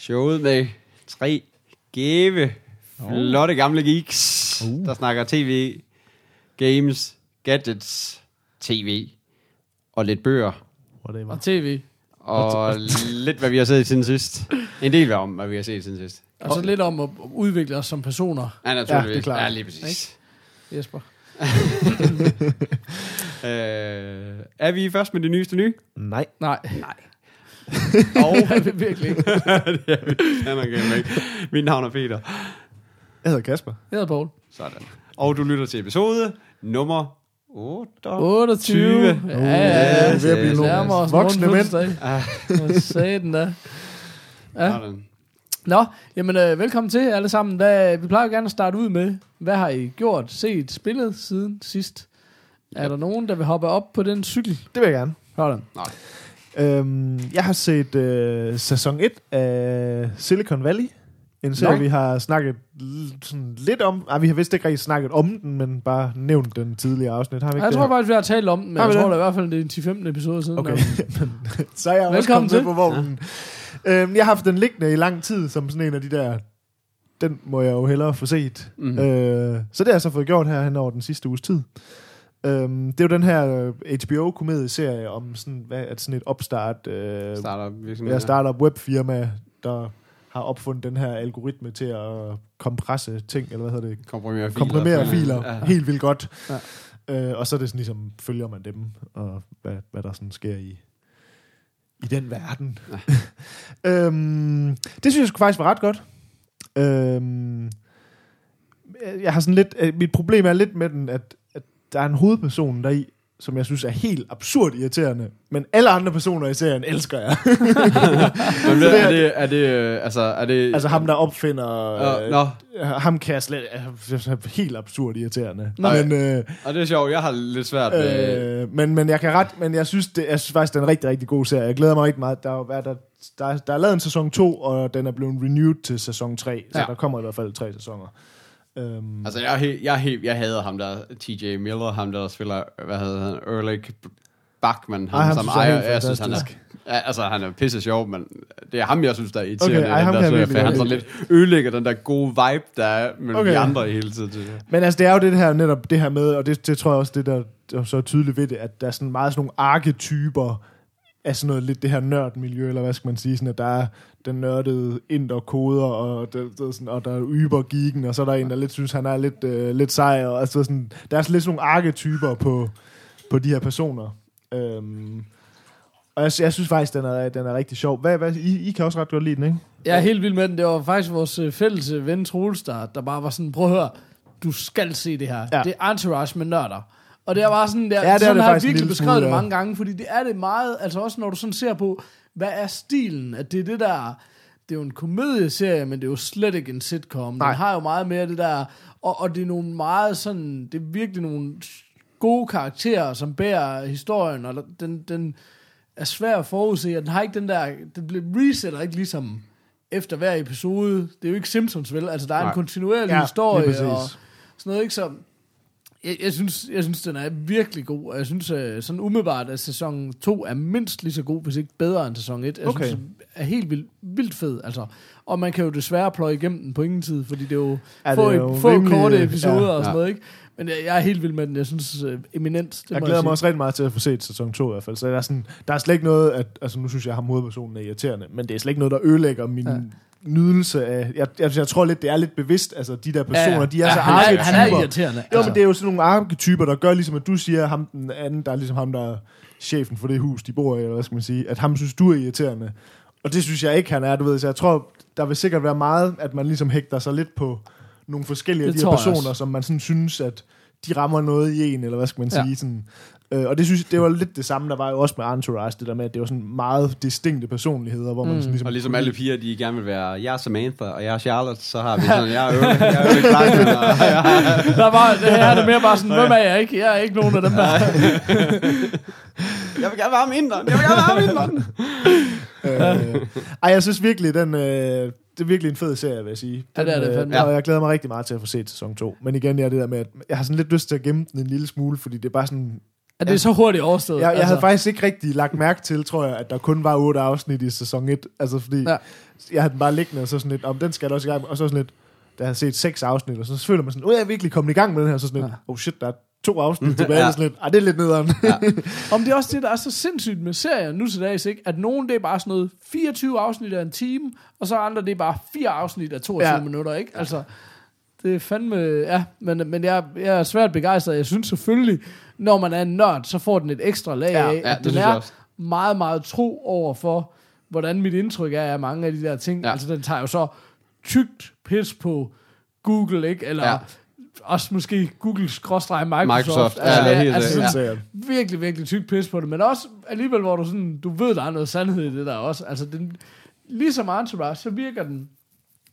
Showet med tre gave, flotte gamle geeks, uh. der snakker tv, games, gadgets, tv og lidt bøger. Whatever. Og tv. Og lidt, hvad vi har set siden sidst. En del om, hvad vi har set siden sidst. Og så lidt om at udvikle os som personer, Ja, naturligvis. Ja, det er klart. Ja, lige præcis. Jesper. Øh, er vi først med det nyeste nye? Nej. Nej. Nej. Og virkelig ikke. det er vi. Han er igen ikke. Mit navn er Peter. Jeg hedder Kasper. Jeg hedder Poul. Sådan. Og du lytter til episode nummer 28. 28. Ja, ja, ja. Vi er ved at blive nogle voksne mænd. Hvad sagde den da? Ja. Sådan. Nå, jamen øh, velkommen til alle sammen. Da, vi plejer jo gerne at starte ud med, hvad har I gjort, set, spillet siden sidst? Er der nogen, der vil hoppe op på den cykel? Det vil jeg gerne. Sådan. Øhm, jeg har set øh, sæson 1 af Silicon Valley. En serie, vi har snakket sådan lidt om. Ej, vi har vist ikke rigtig snakket om den, men bare nævnt den tidligere afsnit. Har vi ikke Jeg det tror her? faktisk, vi har talt om den, men Har jeg vi tror det? da i hvert fald, det er 10-15 episoder siden. Okay, men, så er jeg også Velkommen kommet med til. på vognen. Øhm, jeg har haft den liggende i lang tid, som sådan en af de der... Den må jeg jo hellere få set. Mm. Øh, så det har jeg så fået gjort her hen over den sidste uges tid. Øhm, det er jo den her øh, HBO-komedieserie om sådan, hvad, at sådan et opstart... Øh, virksomhed. Ja, startup webfirma, der har opfundet den her algoritme til at kompresse ting, eller hvad hedder det? Komprimere filer. Komprimere filer Ja. helt vildt godt. Ja. Øh, og så er det sådan ligesom, følger man dem, og hvad, hvad der sådan sker i, i den verden. øhm, det synes jeg faktisk var ret godt. Øhm, jeg har sådan lidt, øh, mit problem er lidt med den, at der er en hovedperson deri, som jeg synes er helt absurd irriterende, men alle andre personer i serien elsker jeg. Men det er- det, er det, øh, altså, er det... altså ham, der opfinder... Nå, Øh, nå, ham kan jeg slet... Er helt absurd irriterende. Nej. Men, øh, og det er sjovt, jeg har lidt svært med... øh, men, men jeg kan ret... Men jeg synes, det, jeg synes faktisk, det er en rigtig, rigtig god serie. Jeg glæder mig rigtig meget. Der, er er der, der, er- der er lavet en sæson 2, og den er blevet renewed til sæson 3. Så Ja. der kommer i hvert fald tre sæsoner. Øhm, Altså, jeg, er jeg, er helt, jeg hader ham der, TJ Miller, ham der spiller, hvad hedder han, Erlich Bachman, ham, Ej, ham som jeg er ejer, helt jeg synes, han er, altså, han er pisse sjov, men det er ham, jeg synes, der er irriterende. Okay, ej, i den der jeg virkelig for han så lidt ødelægger den der gode vibe, der er mellem Okay. de andre hele tiden. Men altså, det er jo det her netop det her med, og det, det tror jeg også, det der, der er så tydeligt ved det, at der er sådan meget sådan nogle arketyper af sådan noget lidt det her nørdmiljø, eller hvad skal man sige, sådan at der er den nørdede inderkoder, og, det, det er sådan, og der er ybergeeken, og så er der en, der lidt synes, han er lidt, øh, lidt sej, og altså sådan, der er sådan lidt sådan nogle arketyper på, på de her personer. Øhm, og jeg, jeg synes faktisk, den er, den er rigtig sjov. Hvad, hvad, I, I kan også ret godt lide den, ikke? Jeg er helt vild med den. Det var faktisk vores øh, fælles øh, ven Troels, der, der bare var sådan, prøv at høre, du skal se det her. Ja. Det er Entourage med nørder. Og det er bare sådan, der, Ja, det er sådan det har jeg virkelig beskrevet smule, det mange gange, fordi det er det meget, altså også når du sådan ser på, hvad er stilen, at det er det der, det er jo en komedieserie, men det er jo slet ikke en sitcom. Nej. Den har jo meget mere det der, og, og det er nogle meget sådan, det er virkelig nogle gode karakterer, som bærer historien, og den, den er svær at forudse, og den har ikke den der, den resetter ikke ligesom efter hver episode. Det er jo ikke Simpsons, vel? Altså, der er Nej. en kontinuerlig Ja, historie, og sådan noget, ikke? Så jeg, jeg, synes, jeg synes, den er virkelig god, og jeg synes øh, sådan umiddelbart, at sæson 2 er mindst lige så god, hvis ikke bedre end sæson 1. Jeg Okay. synes, den er helt vildt, vildt fed, altså. Og man kan jo desværre pløje igennem den på ingen tid, fordi det er jo Ja, få, det er jo få rimelig- korte episoder ja. og sådan Ja. noget, ikke? Men jeg, jeg er helt vild med den. Jeg synes, øh, eminent. Det Jeg glæder mig sige. også rigtig meget til at få set sæson 2 i hvert fald. Så der er, sådan, der er slet ikke noget, at, altså nu synes jeg, at ham hovedpersonen er irriterende, men det er slet ikke noget, der ødelægger min ja. Nydelse af... Jeg, jeg, jeg tror lidt, det er lidt bevidst, altså de der personer, ja, de er ja, så han, er, arketyper. han er irriterende. Jo, men det er jo sådan nogle arketyper, der gør ligesom, at du siger, ham den anden, der er ligesom ham, der er chefen for det hus, de bor i, eller hvad skal man sige, at ham synes, du er irriterende. Og det synes jeg ikke, han er, du ved. Så jeg tror, der vil sikkert være meget, at man ligesom hægter sig lidt på nogle forskellige af de her personer, som man sådan synes, at de rammer noget i en, eller hvad skal man Ja. sige. Sådan, øh, og det synes jeg, det var lidt det samme, der var jo også med Entourage, det der med, at det var sådan meget distinkte personligheder, hvor man Mm. sådan ligesom... Og ligesom alle piger, de gerne vil være, jeg er Samantha, og jeg er Charlotte, så har vi sådan, jeg er Øve, jeg er Øve Klein, og jeg er, Der var, det her er det mere bare sådan, hvem er jeg ikke? Jeg er ikke nogen af dem der. jeg vil gerne være med inderen, jeg vil gerne være med inderen. Øh, ej, jeg synes virkelig, den, øh, det er virkelig en fed serie, vil jeg sige. Den, Ja, det er det øh, fandme. Og jeg glæder mig rigtig meget til at få set sæson 2. Men igen, jeg er det der med, at jeg har sådan lidt lyst til at gemme den en lille smule, fordi det er bare sådan... Er det så hurtigt overstået? Jeg, jeg altså, havde faktisk ikke rigtig lagt mærke til, tror jeg, at der kun var otte afsnit i sæson 1. Altså, fordi Ja. ja. jeg havde den bare liggende, og så sådan lidt, om den skal jeg også i gang med. Og så sådan lidt, da jeg havde set seks afsnit, og så føler man sådan, åh, jeg er virkelig kommet i gang med den her. Så sådan lidt, Ja. oh shit, der er to afsnit tilbage. Ja. Sådan lidt, ah, det er lidt nederen. Ja. Om det er også det, der er så sindssygt med serier nu til dags, ikke? At nogen, det er bare sådan noget 24 afsnit af en time, og så andre, det er bare fire afsnit af 22 ja. Minutter, ikke? Altså, det er fandme... Ja, men, men jeg, jeg er svært begejstret. Jeg synes selvfølgelig, når man er en nørd, så får den et ekstra lag Ja, af, ja, det den er også. meget, meget tro over for, hvordan mit indtryk er af mange af de der ting. Ja. Altså, den tager jo så tykt pis på Google, ikke? Eller ja. Ja. også måske Google-Microsoft. Microsoft, ja, altså, det er helt altså, sådan, Ja. virkelig, virkelig tyk pis på det, men også alligevel, hvor du sådan, du ved, der er noget sandhed i det der også. Altså, den, ligesom Entourage, så virker den,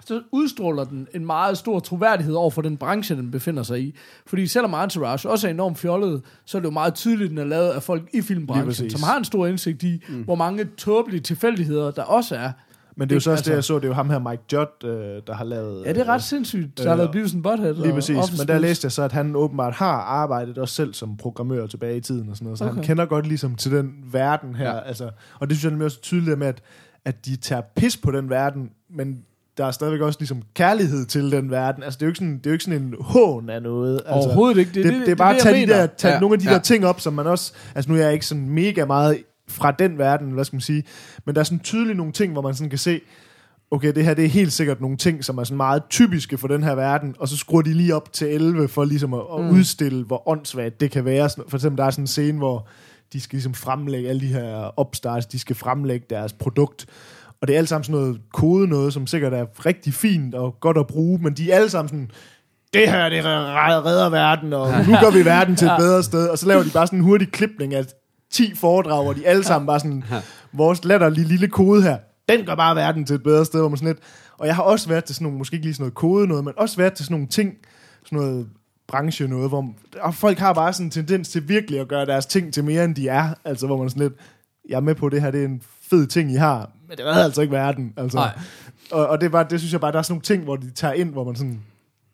så udstråler den en meget stor troværdighed over for den branche, den befinder sig i. Fordi selvom Entourage også er enormt fjollet, så er det jo meget tydeligt, at den er lavet af folk i filmbranchen, som har en stor indsigt i, mm. hvor mange tåbelige tilfældigheder der også er. Men det er jo så også Altså- det, jeg så, det er jo ham her, Mike Judd, øh, der har lavet... Ja, det er ret sindssygt. Der har øh, lavet Beavis and Butthead. Lige præcis, Office men der læste jeg så, at han åbenbart har arbejdet også selv som programmør tilbage i tiden og sådan noget, så okay. Han kender godt ligesom til den verden her, ja. Altså, og det synes jeg nemlig også tydeligt med, at, at de tager pis på den verden, men der er stadigvæk også ligesom kærlighed til den verden, altså det er jo ikke sådan, det er jo ikke sådan en hån af noget, altså, Overhovedet ikke. det, det, det, er bare at tage, de der, tage ja, nogle af de ja. der ting op, som man også, altså nu er jeg ikke sådan mega meget fra den verden, hvad skal man sige, men der er sådan tydeligt nogle ting, hvor man sådan kan se, okay, det her det er helt sikkert nogle ting, som er sådan meget typiske for den her verden, og så skruer de lige op til 11 for ligesom at, at Mm. udstille, hvor åndssvagt det kan være. For eksempel, der er sådan en scene, hvor de skal ligesom fremlægge, alle de her upstarts, de skal fremlægge deres produkt, og det er alt sammen sådan noget kode noget, som sikkert er rigtig fint og godt at bruge, men de er alle sammen sådan, det her, det redder verden, og nu gør vi verden til et bedre sted, og så laver de bare sådan en hurtig klipning af 10 foredrag, hvor de alle sammen bare sådan, vores latterlige lille kode her, den gør bare verden til et bedre sted, hvor man sådan lidt, og jeg har også været til sådan nogle, måske ikke lige sådan noget kode noget, men også været til sådan nogle ting, sådan noget branche noget, hvor og folk har bare sådan en tendens til virkelig at gøre deres ting til mere, end de er, altså hvor man sådan lidt, jeg er med på det her, det er en fed ting, I har, men det redder altså ikke verden, altså. Nej. Og, og det, bare, det synes jeg bare, der er sådan nogle ting, hvor de tager ind, hvor man sådan,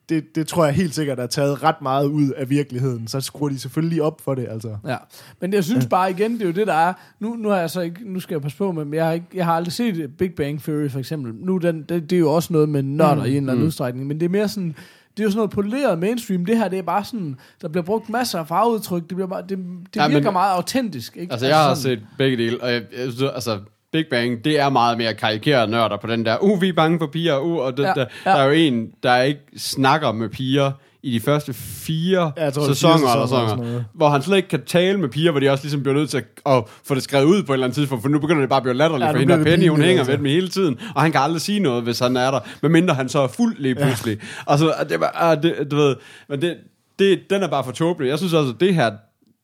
det, det tror jeg helt sikkert er taget ret meget ud af virkeligheden, så skruer de selvfølgelig op for det, altså. Ja, men jeg synes bare igen, det er jo det, der er. Nu, nu, har jeg så ikke, nu skal jeg passe på, men jeg har, ikke, jeg har aldrig set Big Bang Theory for eksempel. Nu den, det, det er jo også noget med nørder mm, i en eller anden mm. udstrækning, men det er mere sådan, det er jo sådan noget poleret mainstream. Det her, det er bare sådan, der bliver brugt masser af farveudtryk. Det, bliver bare, det, det Ja, ja, men- virker meget autentisk. Ikke? Altså, jeg har sådan, set begge dele, og jeg, jeg altså, Big Bang, det er meget mere karikerede nørder på den der, uh, vi er bange for piger, uh, og det, Ja, der, ja. der er jo en, der ikke snakker med piger i de første fire Ja, tror, er sæsoner, fire eller sæsoner eller sådan noget, hvor han slet ikke kan tale med piger, hvor de også ligesom bliver nødt til at, at få det skrevet ud på et eller andet tidspunkt, for nu begynder det bare at blive latterligt Ja, for hende, og Penny, hun hænger altså. ved dem hele tiden, og han kan aldrig sige noget, hvis han er der, medmindre han så er fuld lige pludselig. Ja. Og så, det var, ah, det, du ved, men det, det, den er bare for tåbelig. Jeg synes også, at det her,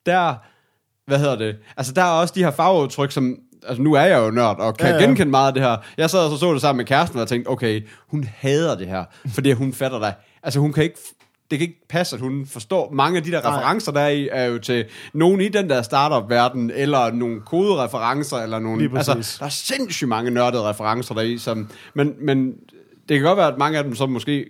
der, hvad hedder det, altså der er også de her farveudtryk, som, altså nu er jeg jo nørd, og kan Ja, ja, genkende meget af det her. Jeg sad og så, så det sammen med kæresten, og tænkte, okay, hun hader det her, fordi hun fatter det. Altså hun kan ikke, det kan ikke passe, at hun forstår, mange af de der Nej. referencer, der er i, er jo til nogen i den der startup-verden, eller nogle kodereferencer, eller nogle, altså, der er sindssygt mange nørdede referencer der i, som, men, men det kan godt være, at mange af dem så måske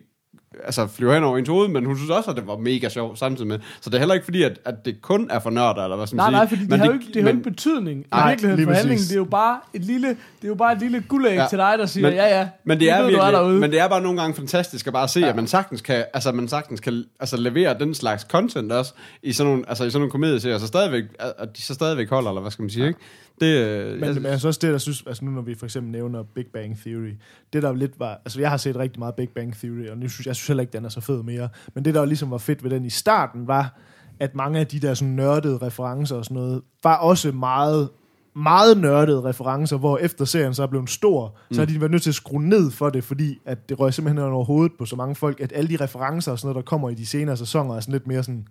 altså flyver hen over ens hoved, men hun synes også, at det var mega sjovt samtidig med. Så det er heller ikke fordi, at, at det kun er for nørder, eller hvad skal man Nej, sige. nej, fordi det Men har jo ikke, det har jo men- ikke betydning i Nej, virkeligheden lige for handlingen. Det er jo bare et lille, det er jo bare et lille guldæg ja. Til dig, der siger, Men- ja, ja, Men det er, ved, virkelig, derude. men det er bare nogle gange fantastisk at bare se, Ja. at man sagtens kan, altså man sagtens kan altså, levere den slags content også i sådan nogle, altså i sådan nogle komedieserier, så stadigvæk, at de så stadigvæk holder, eller hvad skal man sige, ja. ikke? Det, øh, Men, jeg, men altså også det, der synes, altså nu når vi for eksempel nævner Big Bang Theory, det der lidt var, altså jeg har set rigtig meget Big Bang Theory, og nu synes, jeg synes heller ikke, den er så fed mere, men det der jo ligesom var fedt ved den i starten, var, at mange af de der sådan nørdede referencer og sådan noget, var også meget meget nørdede referencer, hvor efter serien så er blevet stor, mm. så har de været nødt til at skrue ned for det, fordi at det røg simpelthen hen over hovedet på så mange folk, at alle de referencer og sådan noget, der kommer i de senere sæsoner, er sådan lidt mere sådan,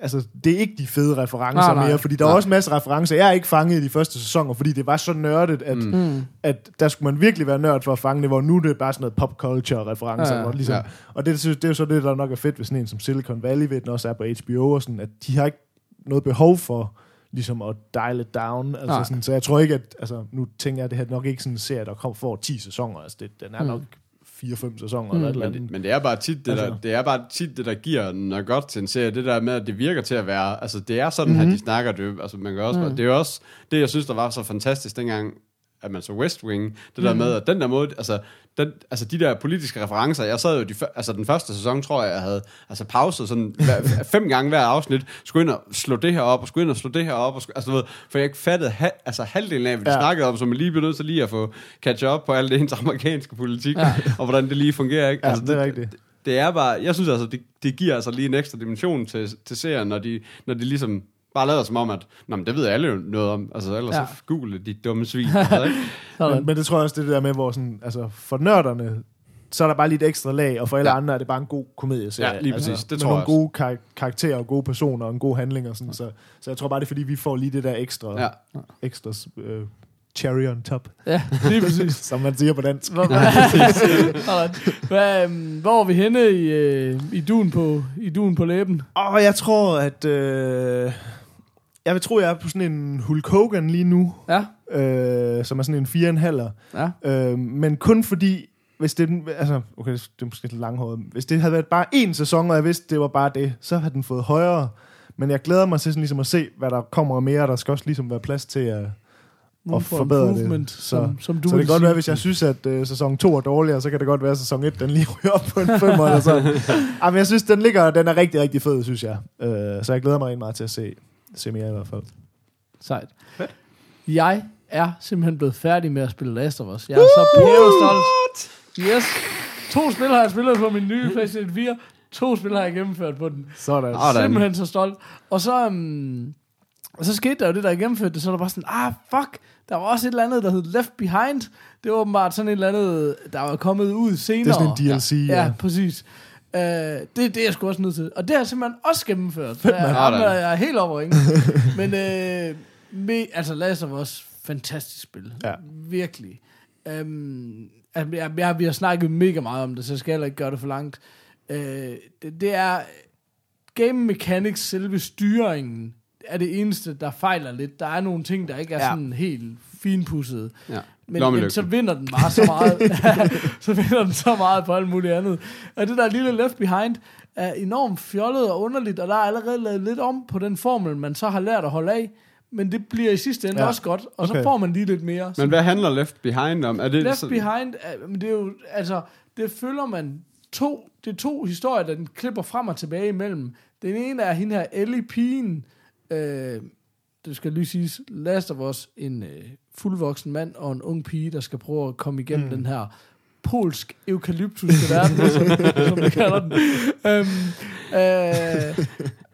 altså, det er ikke de fede referencer Nej, nej, mere, fordi der er Nej. også en masse referencer. Jeg er ikke fanget i de første sæsoner, fordi det var så nørdet, at, mm. Mm. at der skulle man virkelig være nørd for at fange det, hvor nu er det bare sådan noget pop culture referencer. Ja. Ligesom, Ja. Og det, synes- det er jo så det, der nok er fedt ved sådan en som Silicon Valley, ved den også er på HBO og sådan, at de har ikke noget behov for ligesom at dial it down. Altså Nej. sådan, så jeg tror ikke, at, altså nu tænker jeg, at det her er nok ikke sådan en serie, der kommer for 10 sæsoner. Altså det, den er Mm. nok 4-5 sæsoner Mm. eller et eller Men andet. det, men det er bare tit det, der, Altså. det er bare tit det, der giver noget godt til en serie. Det der med, at det virker til at være... Altså, det er sådan, mm-hmm. Mhm. at de snakker det. Altså, man kan også, Mm. mm. Det er også det, jeg synes, der var så fantastisk dengang, at man så West Wing. Det der Mhm. med, at den der måde... Altså, den, altså de der politiske referencer, jeg sad jo de, altså den første sæson, tror jeg, jeg havde altså pauset sådan hver, fem gange hver afsnit, skulle ind og slå det her op, og skulle ind og slå det her op, og skulle, altså, ved, for jeg ikke fattede ha, altså halvdelen af, hvad de ja. Snakkede om, så man lige blev nødt til lige at få catch up på alt det ens amerikanske politik, Ja. og hvordan det lige fungerer, ikke? Ja, altså, det er rigtigt. det er bare, jeg synes altså, det, det giver altså lige en ekstra dimension til, til serien, når de, når de ligesom bare lader som om, at Nå, men det ved alle jo noget om. Altså, ellers Ja. ja. så google de dumme svin. altså, ikke? Men, men det tror jeg også, det er det der med, hvor sådan, altså for nørderne, så er der bare lige et ekstra lag, og for alle Ja. ja. andre er det bare en god komedieserie. Ja, lige præcis. Det med tror nogle jeg gode kar- karakterer og gode personer og en god handling og sådan. Så, så jeg tror bare, det er fordi, vi får lige det der ekstra, Ja. ja. ekstra øh, cherry on top, Ja, lige præcis. som man siger på dansk. Hvor. Hvad, øhm, hvor er vi henne i, øh, i, duen på, i duen på læben? Og jeg tror, at... Øh, jeg vil tro, jeg er på sådan en Hulk Hogan lige nu, Ja, øh, som er sådan en 4,5'er. ja. Øh, men kun fordi, hvis det, den- altså, okay, det er måske lidt langhåret. Hvis det havde været bare én sæson, og jeg vidste, det var bare det, så havde den fået højere. Men jeg glæder mig til sådan ligesom at se, hvad der kommer mere. Der skal også ligesom være plads til at... Og for forbedre det. Så- som, som du så det kan godt sige. være, hvis jeg synes, at øh, sæson 2 er dårligere, så kan det godt være, at sæson 1 den lige ryger op på en 5 eller sådan. Ej, men jeg synes, den ligger, den er rigtig, rigtig fed, synes jeg. Øh, så jeg glæder mig rigtig meget til at se, se mere i hvert fald. Sejt. Jeg er simpelthen blevet færdig med at spille Last of Us. Jeg er så pævestolt. Yes. To spil har jeg spillet på min nye PlayStation 4. To spil har jeg gennemført på den. Sådan. Sådan. Simpelthen så stolt. Og så, um, og så skete der jo det, der jeg gennemførte det, så var der bare sådan, ah, fuck, der var også et eller andet, der hed Left Behind. Det var åbenbart sådan et eller andet, der var kommet ud senere. Det er sådan en DLC, Ja, ja. ja præcis. Uh, det, det er jeg sgu også nødt til. Og det har jeg simpelthen også gennemført. Jeg, mand. ham er, Sådan. jeg er helt ringe. Men uh, med, altså Last of Us, fantastisk spil. Ja. Virkelig. Um, altså, jeg, jeg, vi har snakket mega meget om det, så jeg skal heller ikke gøre det for langt. Uh, det, det er game mechanics, selve styringen, er det eneste, der fejler lidt. Der er nogle ting, der ikke er ja. Sådan helt finpudsede. Ja. Men, men så vinder den bare så meget. så vinder den så meget på alt muligt andet. Og det der lille Left Behind er enormt fjollet og underligt, og der er allerede lavet lidt om på den formel, man så har lært at holde af. Men det bliver i sidste ende ja. Også godt, og så Okay. får man lige lidt mere. Men hvad handler Left Behind om? Er det Left så- Behind, er- det er jo, altså, det følger man to, det er to historier, der den klipper frem og tilbage imellem. Den ene er hende her, Ellie Pigen, øh, det skal lige siges, Last of Us, en øh, fuldvoksen mand og en ung pige, der skal prøve at komme igennem mm. den her polsk eukalyptuske verden, som, som vi kalder den. Øhm, øh,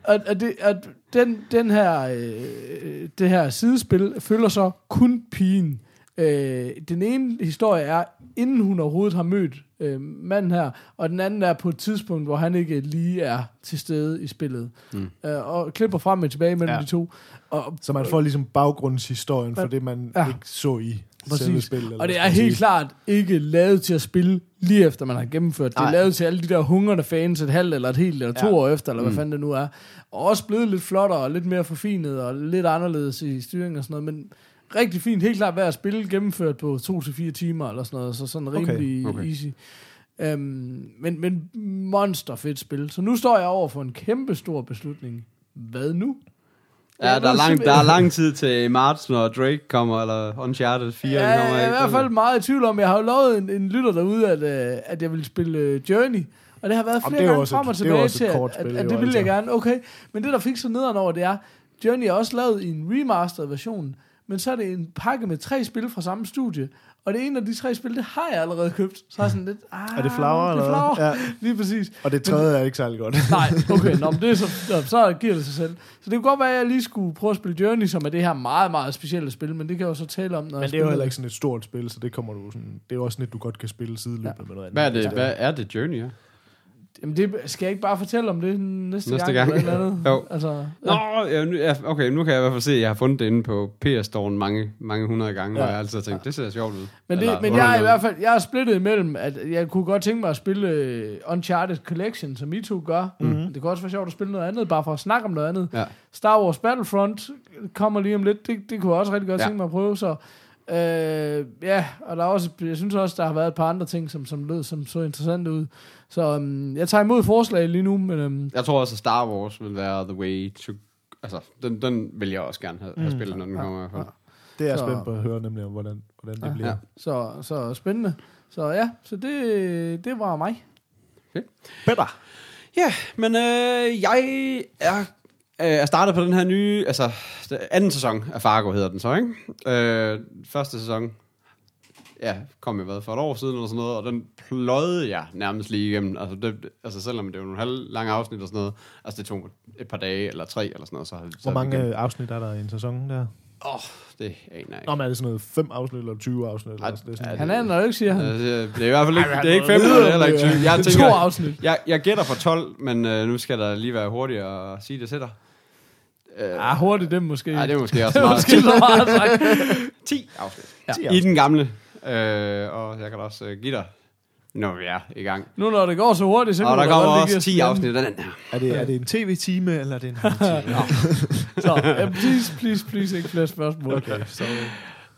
og, og, det, og den, den her, øh, det her sidespil følger så kun pigen. Øh, den ene historie er, inden hun overhovedet har mødt øh, manden her, og den anden er på et tidspunkt, hvor han ikke lige er til stede i spillet. Mm. Øh, og klipper frem og tilbage mellem ja. De to. Og, Så man får ligesom baggrundshistorien for det, man Ja. ikke så i selve Præcis. spil. eller Og det er helt sige. klart ikke lavet til at spille lige efter man har gennemført. Det er lavet til alle de der hungrende fans et halvt eller et helt eller to Ja. år efter, eller hvad fanden det nu er. Og også blevet lidt flottere og lidt mere forfinet og lidt anderledes i styringen og sådan noget. Men rigtig fint. Helt klart værd at spille gennemført på to til fire timer eller sådan noget. Så sådan rimelig Okay. easy. Um, men, men monster fedt spil. Så nu står jeg over for en kæmpe stor beslutning. Hvad nu? Ja, der er, lang, der er lang tid til marts, når Drake kommer, eller Uncharted 4 Ja, kommer. jeg er i hvert fald meget i tvivl om, jeg har jo lovet en, en lytter derude, at, øh, at jeg ville spille øh, Journey. Og det har været flere er gange frem og tilbage til, at, at, at det ville jeg altså. gerne. Okay, men det der fik så nederen over, det er, Journey er også lavet i en remastered version, men så er det en pakke med tre spil fra samme studie. Og det ene af de tre spil, det har jeg allerede købt. Så er jeg sådan lidt, ah, Er det Flower, Det er eller hvad? Flower, Ja. lige præcis. Og det tredje er ikke særlig godt. Nej, okay, nå, men det er så, så giver det sig selv. Så det kunne godt være, at jeg lige skulle prøve at spille Journey, som er det her meget, meget specielle spil, men det kan jeg jo så tale om, når Men det er jo heller ikke sådan et stort spil, så det kommer du sådan, det er jo også lidt, du godt kan spille sideløbende med noget andet. Hvad er det, Ja. hvad er det Journey er? Jamen, det, skal jeg ikke bare fortælle om det næste, Næste gang? gang. Eller et eller andet? Jo. Altså, Nå, ja, nu, ja, okay, nu kan jeg i hvert fald se, at jeg har fundet det inde på PS-storen mange, mange hundrede gange, ja. og jeg har altid tænkt, det ser sjovt ud. Men, det, Eller men jeg er i hvert fald jeg er splittet imellem, at jeg kunne godt tænke mig at spille uh, Uncharted Collection, som I to gør. Mm-hmm. Det kunne også være sjovt at spille noget andet, bare for at snakke om noget andet. Ja. Star Wars Battlefront kommer lige om lidt. Det, det kunne jeg også rigtig godt Ja. ja. tænke mig at prøve. Så, øh, ja, og der er også, jeg synes også, der har været et par andre ting, som, som lød som så interessant ud. Så um, jeg tager imod forslag lige nu, men um, Jeg tror også, at Star Wars vil være the way to... Altså, den, den vil jeg også gerne have, have Mm. spillet, når den kommer i hvert fald. Det er jeg Så- spændt på at høre nemlig om, hvordan, hvordan det Ja. bliver. Ja. så, så spændende. Så ja, så det, det var mig. Bedre. Ja, men øh, jeg er, øh, er startet på den her nye, altså anden sæson af Fargo hedder den så, ikke? Øh, første sæson, ja, kom jeg hvad, for et år siden eller sådan noget, og den pløjede jeg nærmest lige igennem. Altså, det, altså selvom det var nogle halv lange afsnit og sådan noget, altså det tog et par dage eller tre eller sådan noget. Så, så Hvor mange øh, afsnit er der i en sæson der? Åh, oh, det aner jeg ikke. Nå, men er det sådan noget 5 afsnit eller 20 afsnit? Eller Ej, det er sådan, ja, Han er der jo ikke, siger han. Øh, det er i hvert fald ikke, Ej, det er ikke han 5 var minutter, heller ikke 20. Jeg To tænker, afsnit. jeg, jeg gætter for 12, men øh, nu skal der lige være hurtig og sige det til dig. Øh, Ja, hurtigt dem måske. Nej, det er måske også det er meget. måske så meget sagt. 10 afsnit. Ja. I den gamle. Øh, og jeg kan da også øh, give dig, når vi er i gang. Nu når det går så hurtigt, så Og der kommer også give 10 os afsnit af den her. er, det, er det en tv-time, eller er det en halv time? Så, ja, please, please, please, ikke flere spørgsmål. okay, så...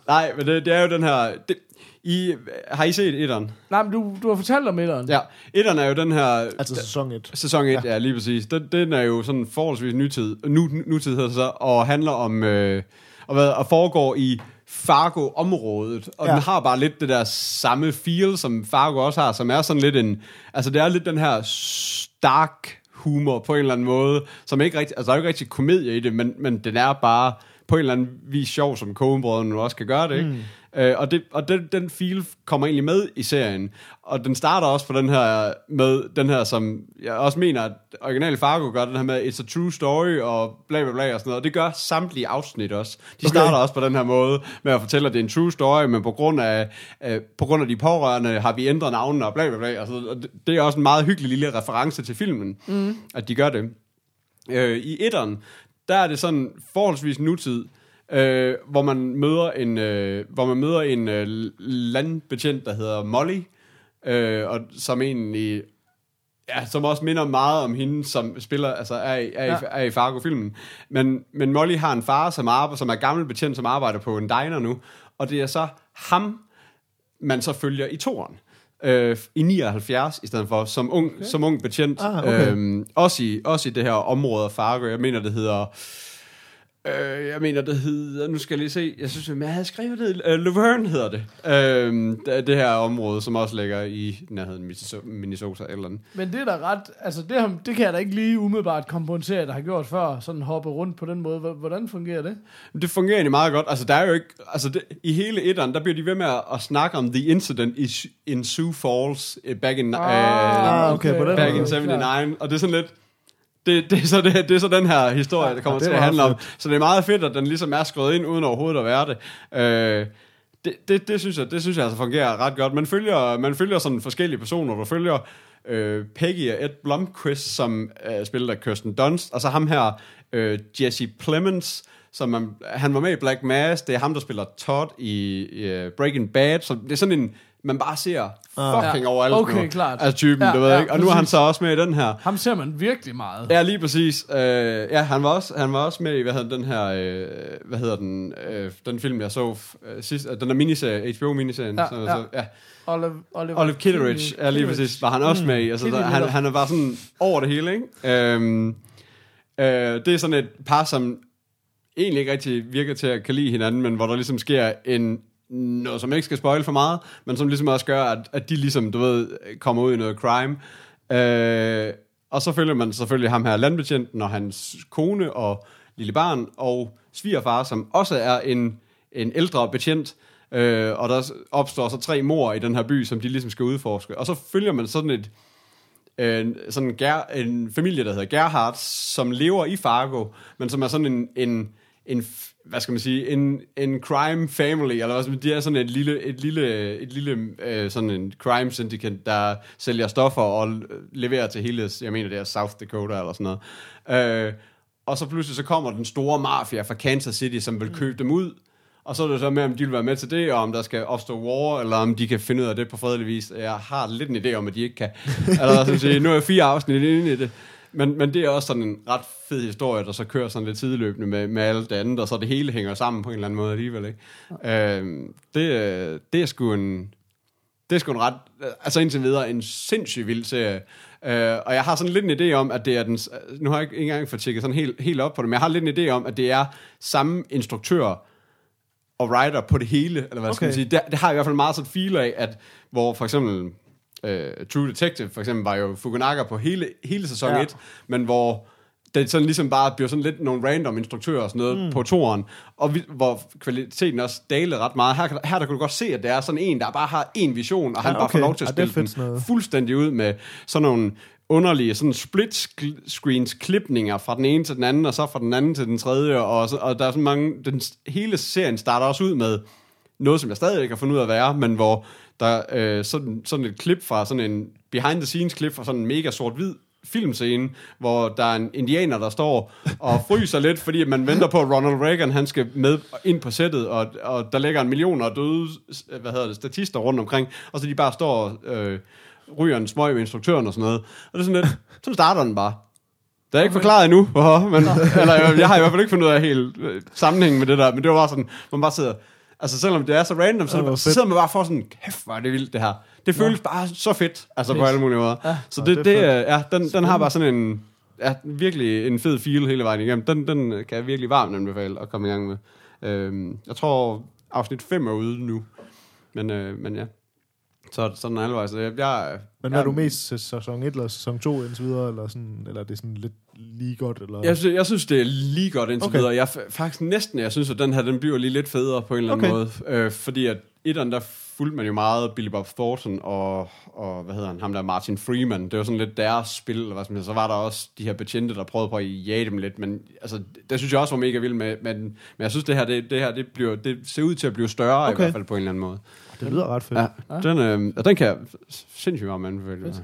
Nej, men det, det er jo den her... Det, I, har I set etteren? Nej, men du, du har fortalt om etteren. Ja, etteren er jo den her... Altså sæson 1. Sæson 1, ja. ja, lige præcis. Den, den er jo sådan forholdsvis nytid, nu, nutid hedder det så, og handler om, øh, og, hvad, og foregår i Fargo-området, og ja. Den har bare lidt det der samme feel, som Fargo også har, som er sådan lidt en, altså det er lidt den her stark humor på en eller anden måde, som ikke rigtig, altså der er jo ikke rigtig komedie i det, men, men den er bare på en eller anden vis sjov, som Coen-brødrene nu også kan gøre det, ikke? Mm. Øh, og det, og den, den feel kommer egentlig med i serien. Og den starter også på den her, med den her, som jeg også mener, at originale Fargo gør, den her med, it's a true story, og bla bla bla og sådan noget. Og det gør samtlige afsnit også. De Okay. starter også på den her måde, med at fortælle, at det er en true story, men på grund af, øh, på grund af de pårørende, har vi ændret navnene og bla bla bla. Og, så, og det, det er også en meget hyggelig lille reference til filmen, mm. at de gør det. Øh, I etteren, der er det sådan forholdsvis nutid, øh, hvor man møder en, øh, hvor man møder en øh, landbetjent, der hedder Molly, øh, og som egentlig Ja, som også minder meget om hende, som spiller, altså er i, er i, Ja. er i Fargo-filmen. Men, men Molly har en far, som, arbejder, som er gammel betjent, som arbejder på en diner nu, og det er så ham, man så følger i toren. Øh, I 79 i stedet for, som ung, okay. som ung betjent. Ah, okay. øhm, også, i, også i det her område af Fargo. Jeg mener, det hedder... Øh, jeg mener, det hedder... Nu skal jeg lige se. Jeg synes, jeg havde skrevet det. Øh, Laverne hedder det. Øh, det. Her område, som også ligger i nærheden Minnesota- eller andet. Men det er da ret, altså det, har- det kan jeg da ikke lige umiddelbart komme på en serie, der har gjort før, sådan hoppe rundt på den måde. Hvor- Hvordan fungerer det? Det fungerer egentlig meget godt. Altså, der er jo ikke... Altså, det, i hele etteren, der bliver de ved med at, at snakke om the incident i, in Sioux Falls eh, back in... Ah, okay, på den back måde. in 79. Og det er sådan lidt... Det, det, er så det, det er så den her historie, der kommer det til er at handle om. Så det er meget fedt, at den ligesom er skrevet ind, uden overhovedet at være det. Øh, det, det, det, synes jeg, det synes jeg altså fungerer ret godt. Man følger, man følger sådan forskellige personer. Du følger øh, Peggy og Ed Blomqvist, som øh, spiller af Kirsten Dunst, og så ham her, øh, Jesse Plemons, som man, han var med i Black Mass. Det er ham, der spiller Todd i, i uh, Breaking Bad. Så det er sådan en, man bare ser fucking Ja. overalt Okay, nu. klart. Altså typen, Ja, du ved ja, ikke. Og nu er han præcis. så også med i den her. Ham ser man virkelig meget. Ja, lige præcis. Øh, ja, han var, også, han var også med i, hvad hedder den her, øh, hvad hedder den, øh, den film, jeg så øh, sidst, øh, den der miniserie, HBO-miniserien. Ja, så, ja. Så, ja. Olive, Oliver, Olive Kitteridge, ja, lige præcis, var han også med i. Altså, der, han, han er bare sådan over det hele, ikke? Øhm, øh, det er sådan et par, som egentlig ikke rigtig virker til at kan lide hinanden, men hvor der ligesom sker en noget, som ikke skal spoil for meget, men som ligesom også gør, at, at de ligesom, du ved, kommer ud i noget crime. Øh, og så følger man selvfølgelig ham her, landbetjenten, og hans kone og lille barn, og svigerfar, som også er en, en ældre betjent, øh, og der opstår så tre mor i den her by, som de ligesom skal udforske. Og så følger man sådan et, en, sådan en, ger, en familie, der hedder Gerhardt, som lever i Fargo, men som er sådan en, en, en hvad skal man sige, en, en crime family, eller man- de er sådan et lille, et lille, et lille øh, sådan en crime syndicate, der sælger stoffer og leverer til hele, jeg mener det er South Dakota eller sådan noget. Øh, og så pludselig så kommer den store mafia fra Kansas City, som vil købe dem ud, og så er det så med, om de vil være med til det, og om der skal opstå war, eller om de kan finde ud af det på fredelig vis. Jeg har lidt en idé om, at de ikke kan. eller sådan sige, nu er jeg fire afsnit inde i det. Men, men det er også sådan en ret fed historie, der så kører sådan lidt sideløbende med, med alt det andet, og så det hele hænger sammen på en eller anden måde alligevel. Ikke? Øhm, det, øh, det er sgu en... Det er sgu en ret, altså indtil videre, en sindssygt vild serie. Uh, og jeg har sådan lidt en idé om, at det er den, nu har jeg ikke engang fået tjekket sådan helt, helt op på det, men jeg har lidt en idé om, at det er samme instruktør og writer på det hele, eller hvad okay. skal Okay. man sige. Det, det har jeg i hvert fald meget sådan feel af, at hvor for eksempel uh, True Detective for eksempel var jo Fukunaga på hele, hele sæson Ja. 1, men hvor det sådan ligesom bare bliver sådan lidt nogle random instruktører og sådan noget mm. på toren, og vi, hvor kvaliteten også dalede ret meget. Her, her der kunne du godt se, at det er sådan en, der bare har en vision, og han Ja, bare får okay. lov til at Ja, spille fedt den sådan noget. fuldstændig ud med sådan nogle underlige sådan split screens klipninger fra den ene til den anden, og så fra den anden til den tredje, og, så, og der er så mange, den hele serien starter også ud med noget, som jeg stadig ikke har fundet ud af at være, men hvor der øh, sådan, sådan et klip fra sådan en behind the scenes klip fra sådan en mega sort-hvid filmscene, hvor der er en indianer, der står og fryser lidt, fordi man venter på, at Ronald Reagan han skal med ind på sættet, og, og der ligger en million af døde hvad hedder det, statister rundt omkring, og så de bare står og øh, ryger en smøg med instruktøren og sådan noget. Og det er sådan lidt, så starter den bare. Det er ikke forklaret endnu, hvorfor, men, eller jeg, jeg har i hvert fald ikke fundet ud af helt øh, sammenhængen med det der, men det var bare sådan, man bare sidder, altså selvom det er så random, så, Ja, hvor så sidder man bare for sådan, kæft, hvor er det vildt det her. Det føles bare så fedt, altså på Fedt. alle mulige måder. Ja. Så Ja, det, det det, er ja, den, den har bare sådan en, ja, virkelig en fed feel hele vejen igennem. Den, den kan jeg virkelig varmt anbefale at komme i gang med. Øhm, jeg tror, afsnit 5 er ude nu, men, øh, men ja. Så sådan halvvejs. Så Jeg, jeg, Men jeg, er du mest sæson 1 eller sæson 2 indtil videre, eller, sådan, eller er det sådan lidt lige godt? Eller? Jeg, synes, jeg synes, det er lige godt indtil okay. Videre. Jeg fa- faktisk næsten, jeg synes, at den her, den bliver lige lidt federe på en eller anden Okay. måde. Øh, fordi at etteren, der fulgte man jo meget Billy Bob Thornton og, og, hvad hedder han, ham der Martin Freeman. Det var sådan lidt deres spil, eller hvad man sige. Så var der også de her betjente, der prøvede på at jage dem lidt, men altså, det synes jeg også var mega vildt med, men, men jeg synes, det her, det, det her, det, bliver, det ser ud til at blive større okay. i hvert fald på en eller anden måde. det lyder ret fedt. Ja, den, øh, og den kan jeg sindssygt varmt anbefale. Fedt.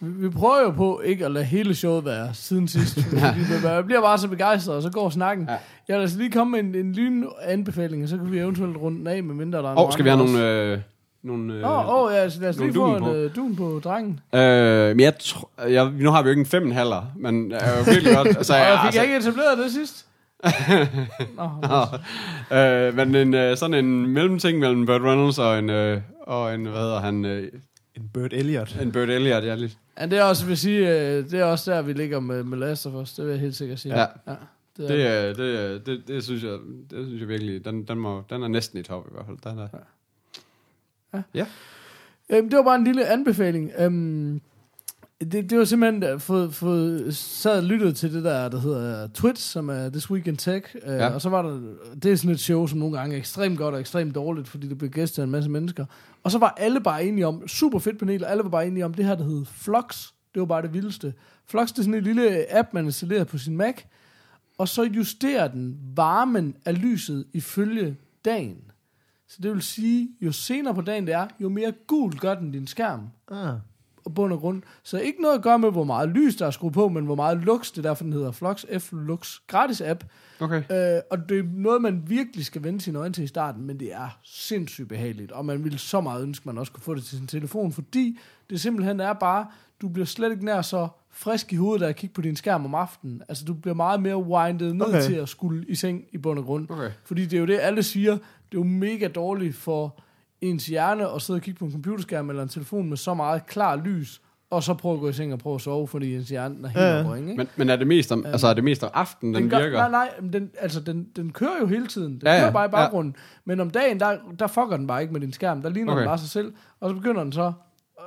Vi prøver jo på ikke at lade hele showet være siden sidst. fordi vi- Jeg bliver bare så begejstret, og så går snakken. Ja. Ja. Jeg vil altså lige komme med en, en lyn anbefaling, og så kan vi eventuelt runde den af, med mindre der er oh, skal vi have andre nogle... også. Øh, nogle øh, Åh, oh, oh, ja, så lad os lige få dun en på. øh, dun på drengen. Øh, men jeg, tr- jeg, nu har vi jo ikke en fem halver, men jeg er jo virkelig godt. Altså, Og jeg fik altså, jeg ikke etableret det sidst. Nå, øh, men en, øh, sådan en mellemting mellem Burt Reynolds og en, øh, og en hvad hedder han, øh, En Burt Elliot. en Burt Elliot, ja, lidt. Ja, det er også, vil sige, øh, det er også der, vi ligger med, med Last of Us. Det vil jeg helt sikkert sige. Ja. ja det er, Det, øh, det, det, det, synes jeg, det synes jeg virkelig, den, den, må, den er næsten i top i hvert fald. Den er, Øhm, det var bare en lille anbefaling. Øhm, det, det var simpelthen øh, fået, fået sad og lyttet til det der, der hedder Twitch, som er This Week in Tech. Øh, Ja. Og så var der, det er sådan et show, som nogle gange er ekstremt godt og ekstremt dårligt, fordi det bliver gæstet af en masse mennesker. Og så var alle bare enige om, super fedt panel, og alle var bare enige om det her, der hed Flux. Det var bare det vildeste. Flux, det er sådan en lille app, man installerer på sin Mac, og så justerer den varmen af lyset ifølge dagen. Så det vil sige, jo senere på dagen det er, jo mere gul gør den din skærm Ah. Og bund og grund. Så ikke noget at gøre med, hvor meget lys der er skruet på, men hvor meget lux, det er derfor, den hedder Flux, F-Lux, gratis app. okay. Øh, og det er noget, man virkelig skal vende sine øjne til i starten, men det er sindssygt behageligt, og man ville så meget ønske, man også kunne få det til sin telefon, fordi det simpelthen er bare, du bliver slet ikke nær så frisk i hovedet af at kigge på din skærm om aftenen. Altså, du bliver meget mere windet ned. Okay. til at skulle i seng i bund og grund. Okay. Fordi det er jo det, alle siger, det er jo mega dårligt for ens hjerne at sidde og kigge på en computerskærm eller en telefon med så meget klar lys, og så prøve at gå i seng og prøve at sove, fordi ens hjerne er helt Ja, ja, ja. ja. ikke? Men, men er det mest om, altså er det mest om aftenen, den, gør, virker? Nej, nej, men den, altså, den, den kører jo hele tiden. Den Ja, ja, ja, kører bare i ja. baggrunden. Men om dagen, der, der fucker den bare ikke med din skærm. Der ligner okay. den bare sig selv. Og så begynder den så,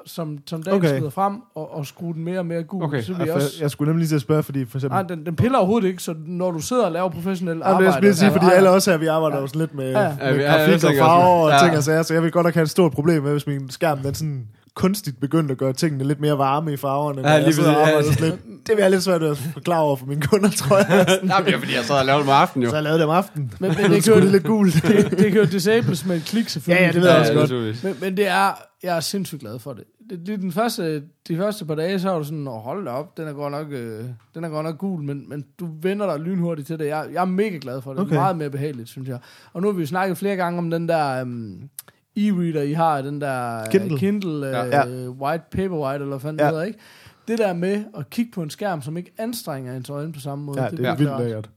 som, som dagen Okay. skrider frem, og, og skrue den mere og mere gul. Okay. Så vil Jeg, også... jeg skulle nemlig lige til at spørge, fordi for eksempel... Nej, den, den piller overhovedet ikke, så når du sidder og laver professionel Jamen, arbejde... jeg skulle lige sige, fordi alle også her, vi arbejder jo sådan lidt med, Ja. ja. Ja, vi- med ja, grafik og farver også- og ja. ting og sager, så jeg vil godt nok have et stort problem med, hvis min skærm den sådan kunstigt begyndt at gøre tingene lidt mere varme i farverne. Ja, lige præcis. arbejder sådan lidt. Det vil jeg lidt svært ved at forklare over for mine kunder, tror jeg. Nej, men det er fordi, jeg sad og lavede dem om aftenen jo. Så jeg lavede det om aftenen. Men, men Det det, kan det jo, lidt gult. det, det kan jo disables med et klik, selvfølgelig. Ja, ja, det ved jeg også godt. naturligvis. Men, men det er, jeg er sindssygt glad for det. det lige den første, de første par dage, så var du sådan, oh, hold da op, den er godt nok, øh, den er godt nok gul, men, men du vender dig lynhurtigt til det. Jeg, jeg er mega glad for det. Okay. Okay. Meget mere behageligt, synes jeg. Og nu har vi jo snakket flere gange om den der um, e-reader, I har, den der øh, Kindle. Kindle uh, Ja. White Paperwhite, eller hvad fanden Ja. det hedder, ikke? Det der med at kigge på en skærm, som ikke anstrenger ens øjne på samme måde. Ja, det er virkelig vildt lækkert.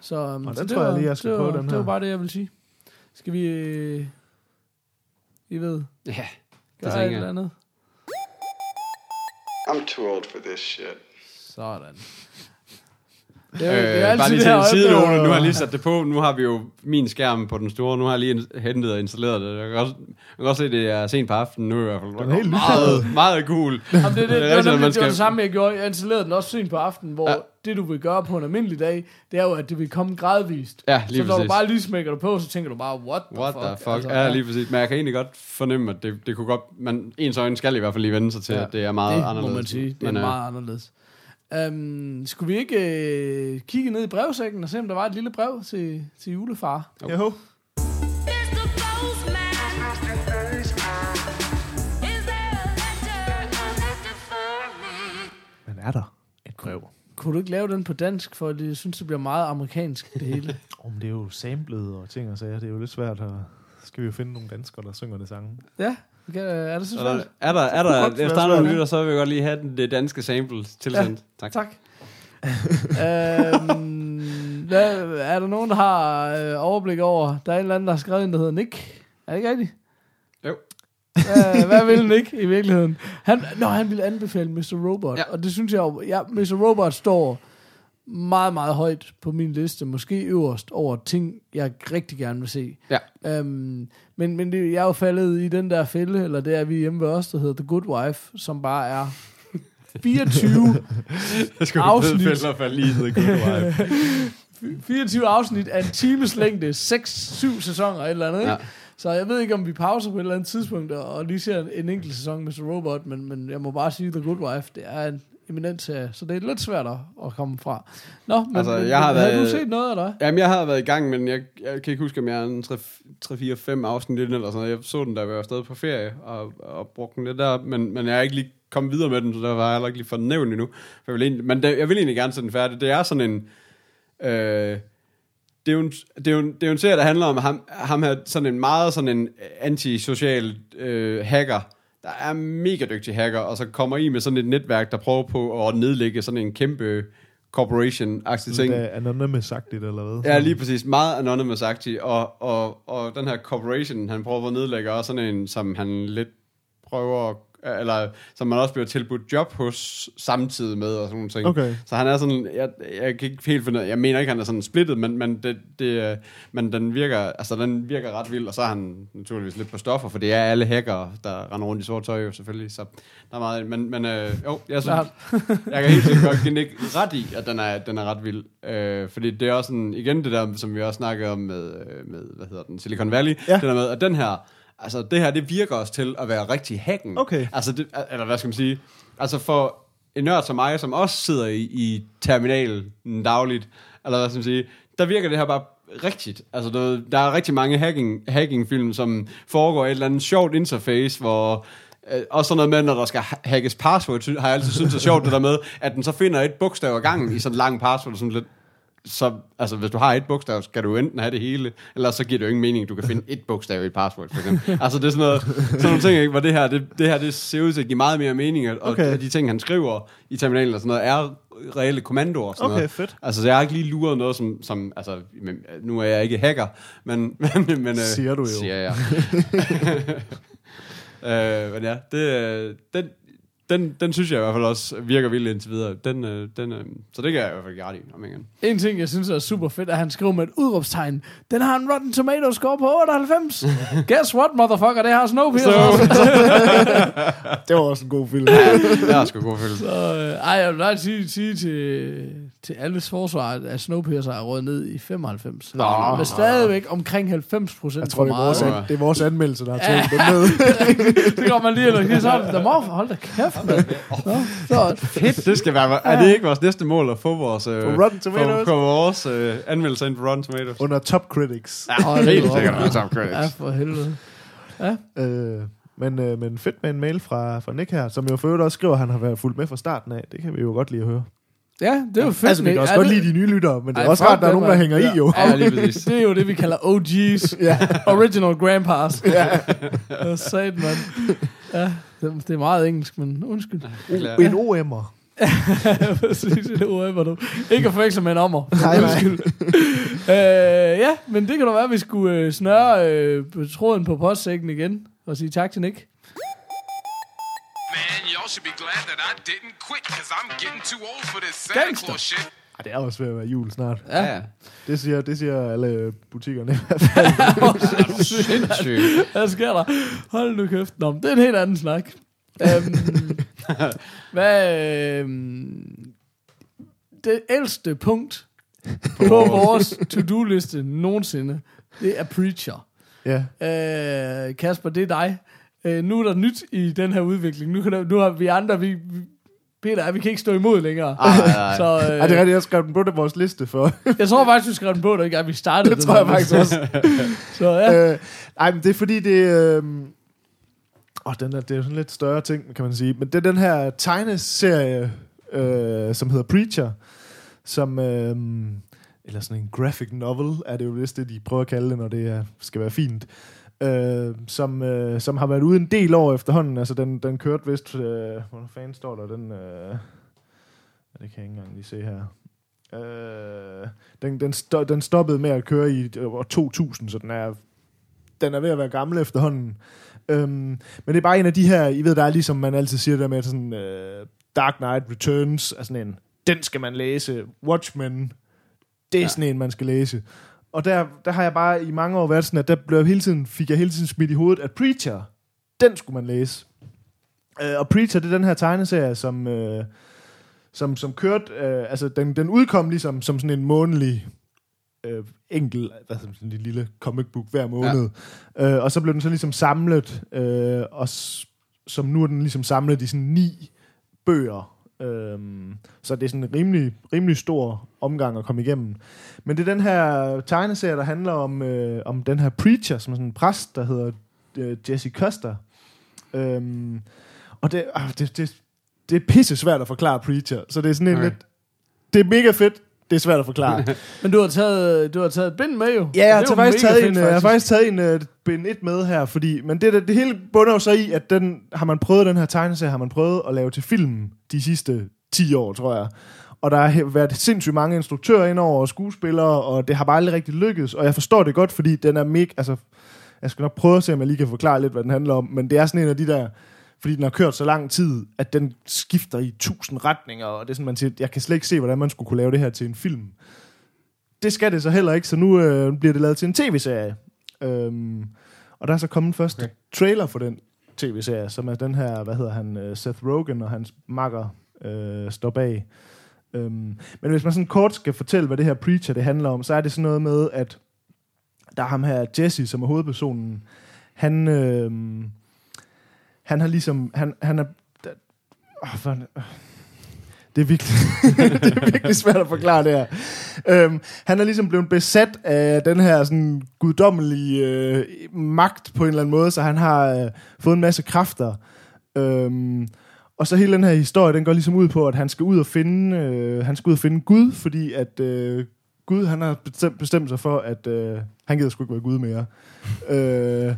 Så, um, Og så den det tror jeg var- lige, jeg skal det var, den Det her. var bare det, jeg vil sige. Skal vi... Øh, I ved, Ja, det gøre et tænker eller jeg. andet? I'm too old for this shit. Sådan. Det Øh, er, det er altid bare lige det til en nu har jeg lige sat det på. Nu har vi jo min skærm på den store. Nu har jeg lige hentet og installeret det. Jeg kan også, jeg kan også se, at det er sent på aftenen nu i hvert fald. Den er helt meget, meget cool. Jamen, det, det, det, det, man det var det samme, jeg gjorde. Jeg installerede den også sent på aftenen, hvor Ja. det, du vil gøre på en almindelig dag, det er jo, at det vil komme gradvist. Ja, lige så når du bare lige smækker det på, så tænker du bare, what the What fuck? the fuck? Altså, ja, lige præcis. Men jeg kan egentlig godt fornemme, at det, det kunne godt... Man, ens øjne skal i hvert fald lige vende sig til, Ja. at det er meget det anderledes. må man sige. Det er Men, øh, meget anderledes. Um, skulle vi ikke øh, kigge ned i brevsækken og se, om der var et lille brev til, til julefar? Jo. Me? Men er der et brev? Kunne du ikke lave den på dansk, for det, jeg synes, det bliver meget amerikansk, det hele? Om det er jo samlet og ting og sager. Det er jo lidt svært at... Skal vi jo finde nogle danskere, der synger det sange. ja, okay, er det så Er der, svært? er der, er der, efter andre svært, ja. lytter, så vil jeg godt lige have den, det danske sample tilsendt. Ja. Tak. Tak. øhm, hvad, er der nogen, der har øh, overblik over? Der er en eller anden, der har skrevet en, der hedder Nick. Er det ikke rigtigt? Jo. Øh, hvad vil Nick i virkeligheden? Han, nå, han ville anbefale Mr. Robot, ja. og det synes jeg jo, ja, Mr. Robot står meget, meget højt på min liste, måske øverst over ting, jeg rigtig gerne vil se. Ja. Øhm, men men det, jeg er jo faldet i den der fælde, eller det er vi hjemme ved os, der hedder The Good Wife, som bare er 24 Jeg skulle Afsnit. Fælde falde lige i good vibe. 24 afsnit af en times længde, 6-7 sæsoner eller andet, ikke? Ja. Så jeg ved ikke, om vi pauser på et eller andet tidspunkt og og lige ser en, en enkelt sæson med Mr. Robot, men, men jeg må bare sige, The Good Wife, det er en eminent serie, så det er lidt svært at, komme fra. Nå, men, Altså, jeg har været- du set noget af dig? Jamen, jeg har været i gang, men jeg, jeg kan ikke huske, om jeg er en 3-4-5 afsnit eller sådan noget. Jeg så den, da jeg var afsted på ferie, og, og brugte den lidt der, men, men jeg er ikke lige kommet videre med den, så der var jeg heller ikke lige den nævnt endnu. For jeg vil egentlig, men det, jeg vil egentlig gerne se den færdig. Det er sådan en... Øh, det er, jo en, det, er jo en, det er jo en serie, der handler om ham, ham her, sådan en meget sådan en antisocial øh, hacker, der er mega dygtig hacker, og så kommer i med sådan et netværk, der prøver på at nedlægge sådan en kæmpe corporation-agtig ting. Det er anonymous-agtigt, eller hvad? Ja, lige præcis. Meget anonymous agtig og, og, og den her corporation, han prøver at nedlægge, også sådan en, som han lidt prøver, at- eller som man også bliver tilbudt job hos samtidig med, og sådan nogle ting. Okay. Så han er sådan, jeg, jeg kan ikke helt finde jeg mener ikke, han er sådan splittet, men, men, det, det, men den, virker, altså, den virker ret vild, og så er han naturligvis lidt på stoffer, for det er alle hackere, der render rundt i sort tøj jo selvfølgelig, så der er meget, men, men øh, jo, jeg synes, jeg kan helt sikkert godt give ret i, at den er, den er ret vild. Øh, fordi det er også sådan, igen det der, som vi også snakkede om med, øh, med hvad hedder den, Silicon Valley, Ja. det der med, at den her, altså det her, det virker også til at være rigtig hacken. Okay. Altså, det, eller hvad skal man sige, altså for en nørd som mig, som også sidder i, i terminalen dagligt, eller hvad skal man sige, der virker det her bare rigtigt. Altså, der, der er rigtig mange hacking, hacking-film, som foregår i et eller andet sjovt interface, hvor Øh, også sådan noget med, når der skal ha- hackes password, har jeg altid syntes er sjovt, det der med, at den så finder et bogstav ad gangen i sådan en lang password, sådan lidt, så, altså, hvis du har et bogstav, skal du enten have det hele, eller så giver det jo ingen mening, at du kan finde et bogstav i et password, for eksempel. altså, det er sådan noget, sådan nogle ting, ikke? hvor det her, det, det her, det ser ud til at give meget mere mening, og Okay. de ting, han skriver i terminalen og sådan noget, er reelle kommandoer. og Sådan Okay, noget. fedt. Altså, så jeg har ikke lige luret noget, som, som altså, nu er jeg ikke hacker, men, men, men øh, Siger du jo. Siger jeg. øh, men ja, det, øh, den, den, den synes jeg i hvert fald også virker vildt indtil videre. Den, øh, den, øh, så det kan jeg i hvert fald ret i, om igen. En ting, jeg synes er super fedt, er, at han skriver med et udråbstegn. Den har en Rotten Tomato score på 98. Guess what, motherfucker? Det har Snowpiercer. Også. det var også en god film. Det er sgu god følelse. Så, øh, ej, jeg vil bare sige, sige til, til alles forsvar, at Snowpiercer er råd ned i 95. Nå. Men stadigvæk omkring 90 procent Jeg tror, for det er, vores, meget. an, det er vores anmeldelse, der har taget den ned. det går man lige eller lige sådan. Der må hold da kæft, så, Fedt, det skal være. Er det ikke vores næste mål at få vores, øh, På Rotten Tomatoes? Få, få vores øh, anmeldelser ind på Rotten Tomatoes? Under Top Critics. hold Helt da op. sikkert med Top Critics. Ja, for helvede. Øh, men, øh, men fedt med en mail fra, fra Nick her, som jo for øvrigt også skriver, at han har været fuldt med fra starten af. Det kan vi jo godt lide at høre. Ja, det er jo fedt. altså, vi kan også Ja, godt det- lide de nye lyttere, men det er Ej, også rart, at der er nogen, der hænger i jo. Ja, lige præcis. Det er jo det, vi kalder OG's. Ja. Original Grandpas. ja. Ja, sat, mand. Ja, det, er meget engelsk, men undskyld. En OM'er. Præcis, det er du. Ikke at forveksle med en ommer. Nej, nej. Undskyld. øh, ja, men det kan da være, at vi skulle øh, snøre øh, tråden på postsækken igen og sige tak til Nick. Man, y'all should be glad that I didn't quit, cause I'm getting too old for this Santa. Claus shit. Ej, det er også ved at være jul snart. Ja, ja. Det siger, det siger alle butikkerne i hvert fald. Sindssygt. Hvad sker der? Hold nu kæft. Nå, det er en helt anden snak. Um, hvad, øhm, det ældste punkt på vores to-do-liste nogensinde, det er Preacher. Ja. Øh, Kasper, det er dig. Øh, nu er der nyt i den her udvikling. Nu, kan der, nu har vi andre, vi, vi Peter, vi kan ikke stå imod længere. Ej, ej. Så øh, Ej, det er rigtigt, jeg skrev den på det vores liste for. jeg tror faktisk, du skrev den på, da ikke, vi startede det tror jeg faktisk også. Så ja. øh, ej, men det er fordi, det. Øh, åh, den er, det er jo sådan lidt større ting, kan man sige. Men det er den her tegneserie, øh, som hedder Preacher, som... Øh, eller sådan en graphic novel, er det jo vist det, de prøver at kalde det, når det er, skal være fint. Øh, som, øh, som har været ude en del år efterhånden. Altså, den, den kørte vist... Øh, hvor fanden står der? Den... Øh, det kan jeg ikke engang lige se her. Øh, den, den, sto- den stoppede med at køre i år 2000, så den er, den er ved at være gammel efterhånden. Øhm, men det er bare en af de her, I ved, der er ligesom man altid siger der med sådan øh, Dark Knight Returns, er sådan en, den skal man læse. Watchmen, det er ja. sådan en, man skal læse. Og der, der har jeg bare i mange år været sådan, at der blev hele tiden, fik jeg hele tiden smidt i hovedet, at Preacher, den skulle man læse. Øh, og Preacher, det er den her tegneserie, som, øh, som, som kørte, øh, altså den, den udkom ligesom som sådan en månedlig øh, enkel, hvad sådan en lille comic book hver måned. Ja. Øh, og så blev den så ligesom samlet, øh, og s- som nu er den ligesom samlet i sådan ni bøger. Øhm, så det er sådan en rimelig, rimelig stor omgang at komme igennem. Men det er den her tegneserie, der handler om, øh, om den her preacher, som er sådan en præst, der hedder øh, Jesse Custer. Øhm, og det, øh, det, det, det er pisse svært at forklare preacher, så det er sådan en Okay. lidt... Det er mega fedt, det er svært at forklare. Men du har taget, du har taget et bind med jo. Ja, jeg har faktisk taget fedt, en, jeg har faktisk taget en uh, bind 1 med her, fordi, men det, det, det hele bunder jo så i, at den, har man prøvet den her tegneserie, har man prøvet at lave til film de sidste 10 år, tror jeg. Og der har været sindssygt mange instruktører indover og skuespillere, og det har bare aldrig rigtig lykkedes. Og jeg forstår det godt, fordi den er mega... Altså, jeg skal nok prøve at se, om jeg lige kan forklare lidt, hvad den handler om. Men det er sådan en af de der... Fordi den har kørt så lang tid, at den skifter i tusind retninger, og det er sådan, man siger, jeg kan slet ikke se, hvordan man skulle kunne lave det her til en film. Det skal det så heller ikke, så nu øh, bliver det lavet til en tv-serie. Øhm, og der er så kommet første okay. trailer for den tv-serie, som er den her, hvad hedder han, øh, Seth Rogen og hans makker øh, står bag. Øhm, men hvis man sådan kort skal fortælle, hvad det her Preacher det handler om, så er det sådan noget med, at der er ham her, Jesse, som er hovedpersonen, han, øh, han har ligesom, han, han er, oh, for, det er virkelig, det er virkelig svært at forklare det her. Øhm, han er ligesom blevet besat af den her sådan guddommelige øh, magt på en eller anden måde, så han har øh, fået en masse kræfter. Øhm, og så hele den her historie, den går ligesom ud på, at han skal ud og finde, øh, han skal ud og finde Gud, fordi at øh, Gud, han har bestemt, bestemt sig for, at øh, han gider sgu ikke være Gud mere. øh,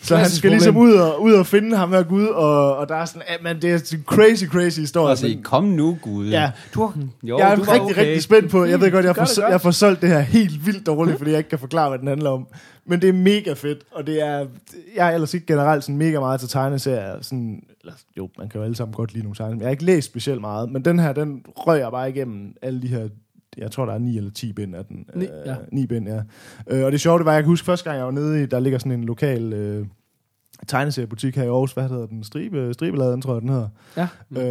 så han skal ligesom problem. ud og, ud og finde ham her Gud, og, og der er sådan, at man, det er en crazy, crazy historie. Men- kom nu, Gud. Ja. Du, har- jo, jeg er du var rigtig, okay. rigtig spændt på. Jeg ved godt, jeg får, det godt. jeg får solgt det her helt vildt dårligt, fordi jeg ikke kan forklare, hvad den handler om. Men det er mega fedt, og det er... Jeg er ellers ikke generelt sådan mega meget til tegneserier. Sådan, eller, jo, man kan jo alle sammen godt lide nogle tegneserier. Jeg har ikke læst specielt meget, men den her, den røg jeg bare igennem alle de her... Jeg tror, der er ni eller ti bind af den. Ni, Øh, ja. Ni bind, ja. Øh, og det sjove, det var, jeg kan huske første gang, jeg var nede i... Der ligger sådan en lokal... Øh, tegneseriebutik her i Aarhus. Hvad hedder den? Stribe, Stribeladen, tror jeg, den hedder. Ja.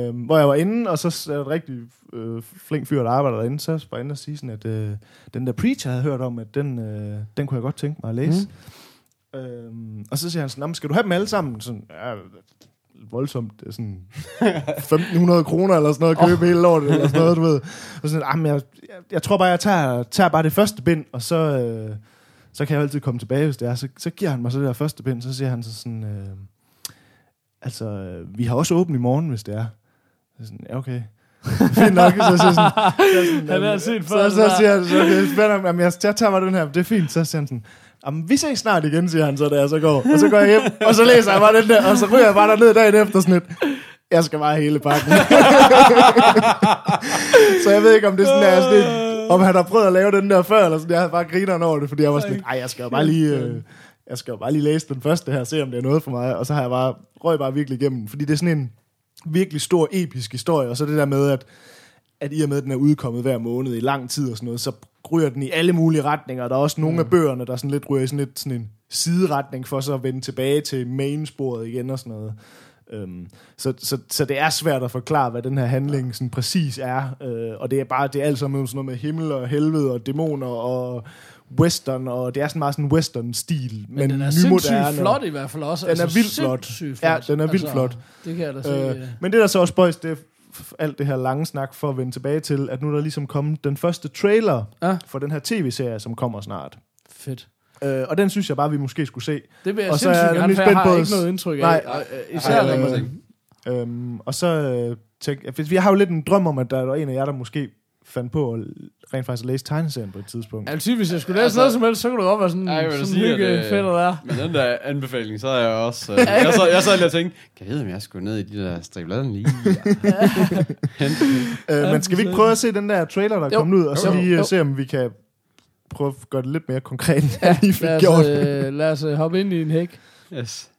Øhm, hvor jeg var inde, og så er et rigtig øh, flink fyr, der arbejder derinde, så var jeg inde og sige sådan, at øh, den der Preacher, jeg havde hørt om, at den, øh, den kunne jeg godt tænke mig at læse. Mm. Øhm, og så siger han sådan, "Nå, men skal du have dem alle sammen? Sådan, ja, voldsomt, er sådan 1500 kroner eller sådan noget, at købe oh. hele lortet, eller sådan noget, du ved. Og sådan, "Ah, men jeg, jeg, jeg tror bare, jeg tager, tager bare det første bind, og så, øh, så kan jeg altid komme tilbage, hvis det er. Så, så giver han mig så det der første bind, så siger han så sådan, øh, altså, øh, vi har også åbent i morgen, hvis det er. Så sådan, ja, okay. Fint nok, så siger jeg sådan, så sådan Han har "Jamen, set så, før, så, der." siger han, så okay, spændende, jamen, jeg, jeg tager bare den her, det er fint, så siger han sådan, Jamen, vi ses snart igen, siger han så, da jeg så går. Og så går jeg hjem, og så læser jeg bare den der, og så ryger jeg bare derned dagen efter sådan et, jeg skal bare hele pakken. så jeg ved ikke, om det er sådan der, sådan et, om han har prøvet at lave den der før, eller sådan, jeg havde bare grineren over det, fordi jeg var sådan, ej, jeg skal jo bare lige, øh, jeg skal jo bare lige læse den første her, se om det er noget for mig, og så har jeg bare, røg bare virkelig igennem, fordi det er sådan en virkelig stor, episk historie, og så det der med, at, at i og med, at den er udkommet hver måned i lang tid og sådan noget, så ryger den i alle mulige retninger, der er også nogle mm. af bøgerne, der sådan lidt ryger i sådan lidt sådan en sideretning, for så at vende tilbage til mainsporet igen og sådan noget. Øhm, så, så, så det er svært at forklare, hvad den her handling sådan præcis er, øh, og det er bare, det er alt sammen sådan noget med himmel og helvede og dæmoner og western, og det er sådan meget sådan western-stil, men, Men den er sindssygt flot i hvert fald også. Altså, Den er vildt flot. sindssygt Ja, den er vildt flot. Det kan jeg da se. Øh, men det der så også boys, det alt det her lange snak for at vende tilbage til, at nu er der ligesom kommet den første trailer Ja. for den her tv-serie, som kommer snart. fedt. Øh, og den synes jeg bare, vi måske skulle se. Det vil jeg Og så er gerne, for jeg har ikke noget indtryk Nej. af. og, øh, Ej, Især længere man... ting. Øhm, og så øh, tænk, vi har jo lidt en drøm om, at der var en af jer, der måske fandt på at rent faktisk læse tegneserien på et tidspunkt. Vil sige, hvis jeg skulle læse Altså- noget som helst, så kunne det godt være sådan, Ej, sådan sige, hygge at, øh, fedt der. Men den der anbefaling, så er jeg også... Øh, jeg, så, jeg sad lige og tænkte, kan jeg vide, om jeg skulle ned i de der stribladen lige? Øh, men skal vi ikke prøve at se den der trailer, der er Jo. kommet ud, og så Jo. lige Jo. øh, se, om vi kan prøve at gøre det lidt mere konkret, end lige fik Lad gjort. os, øh, lad os øh, hoppe ind i en hæk. yes.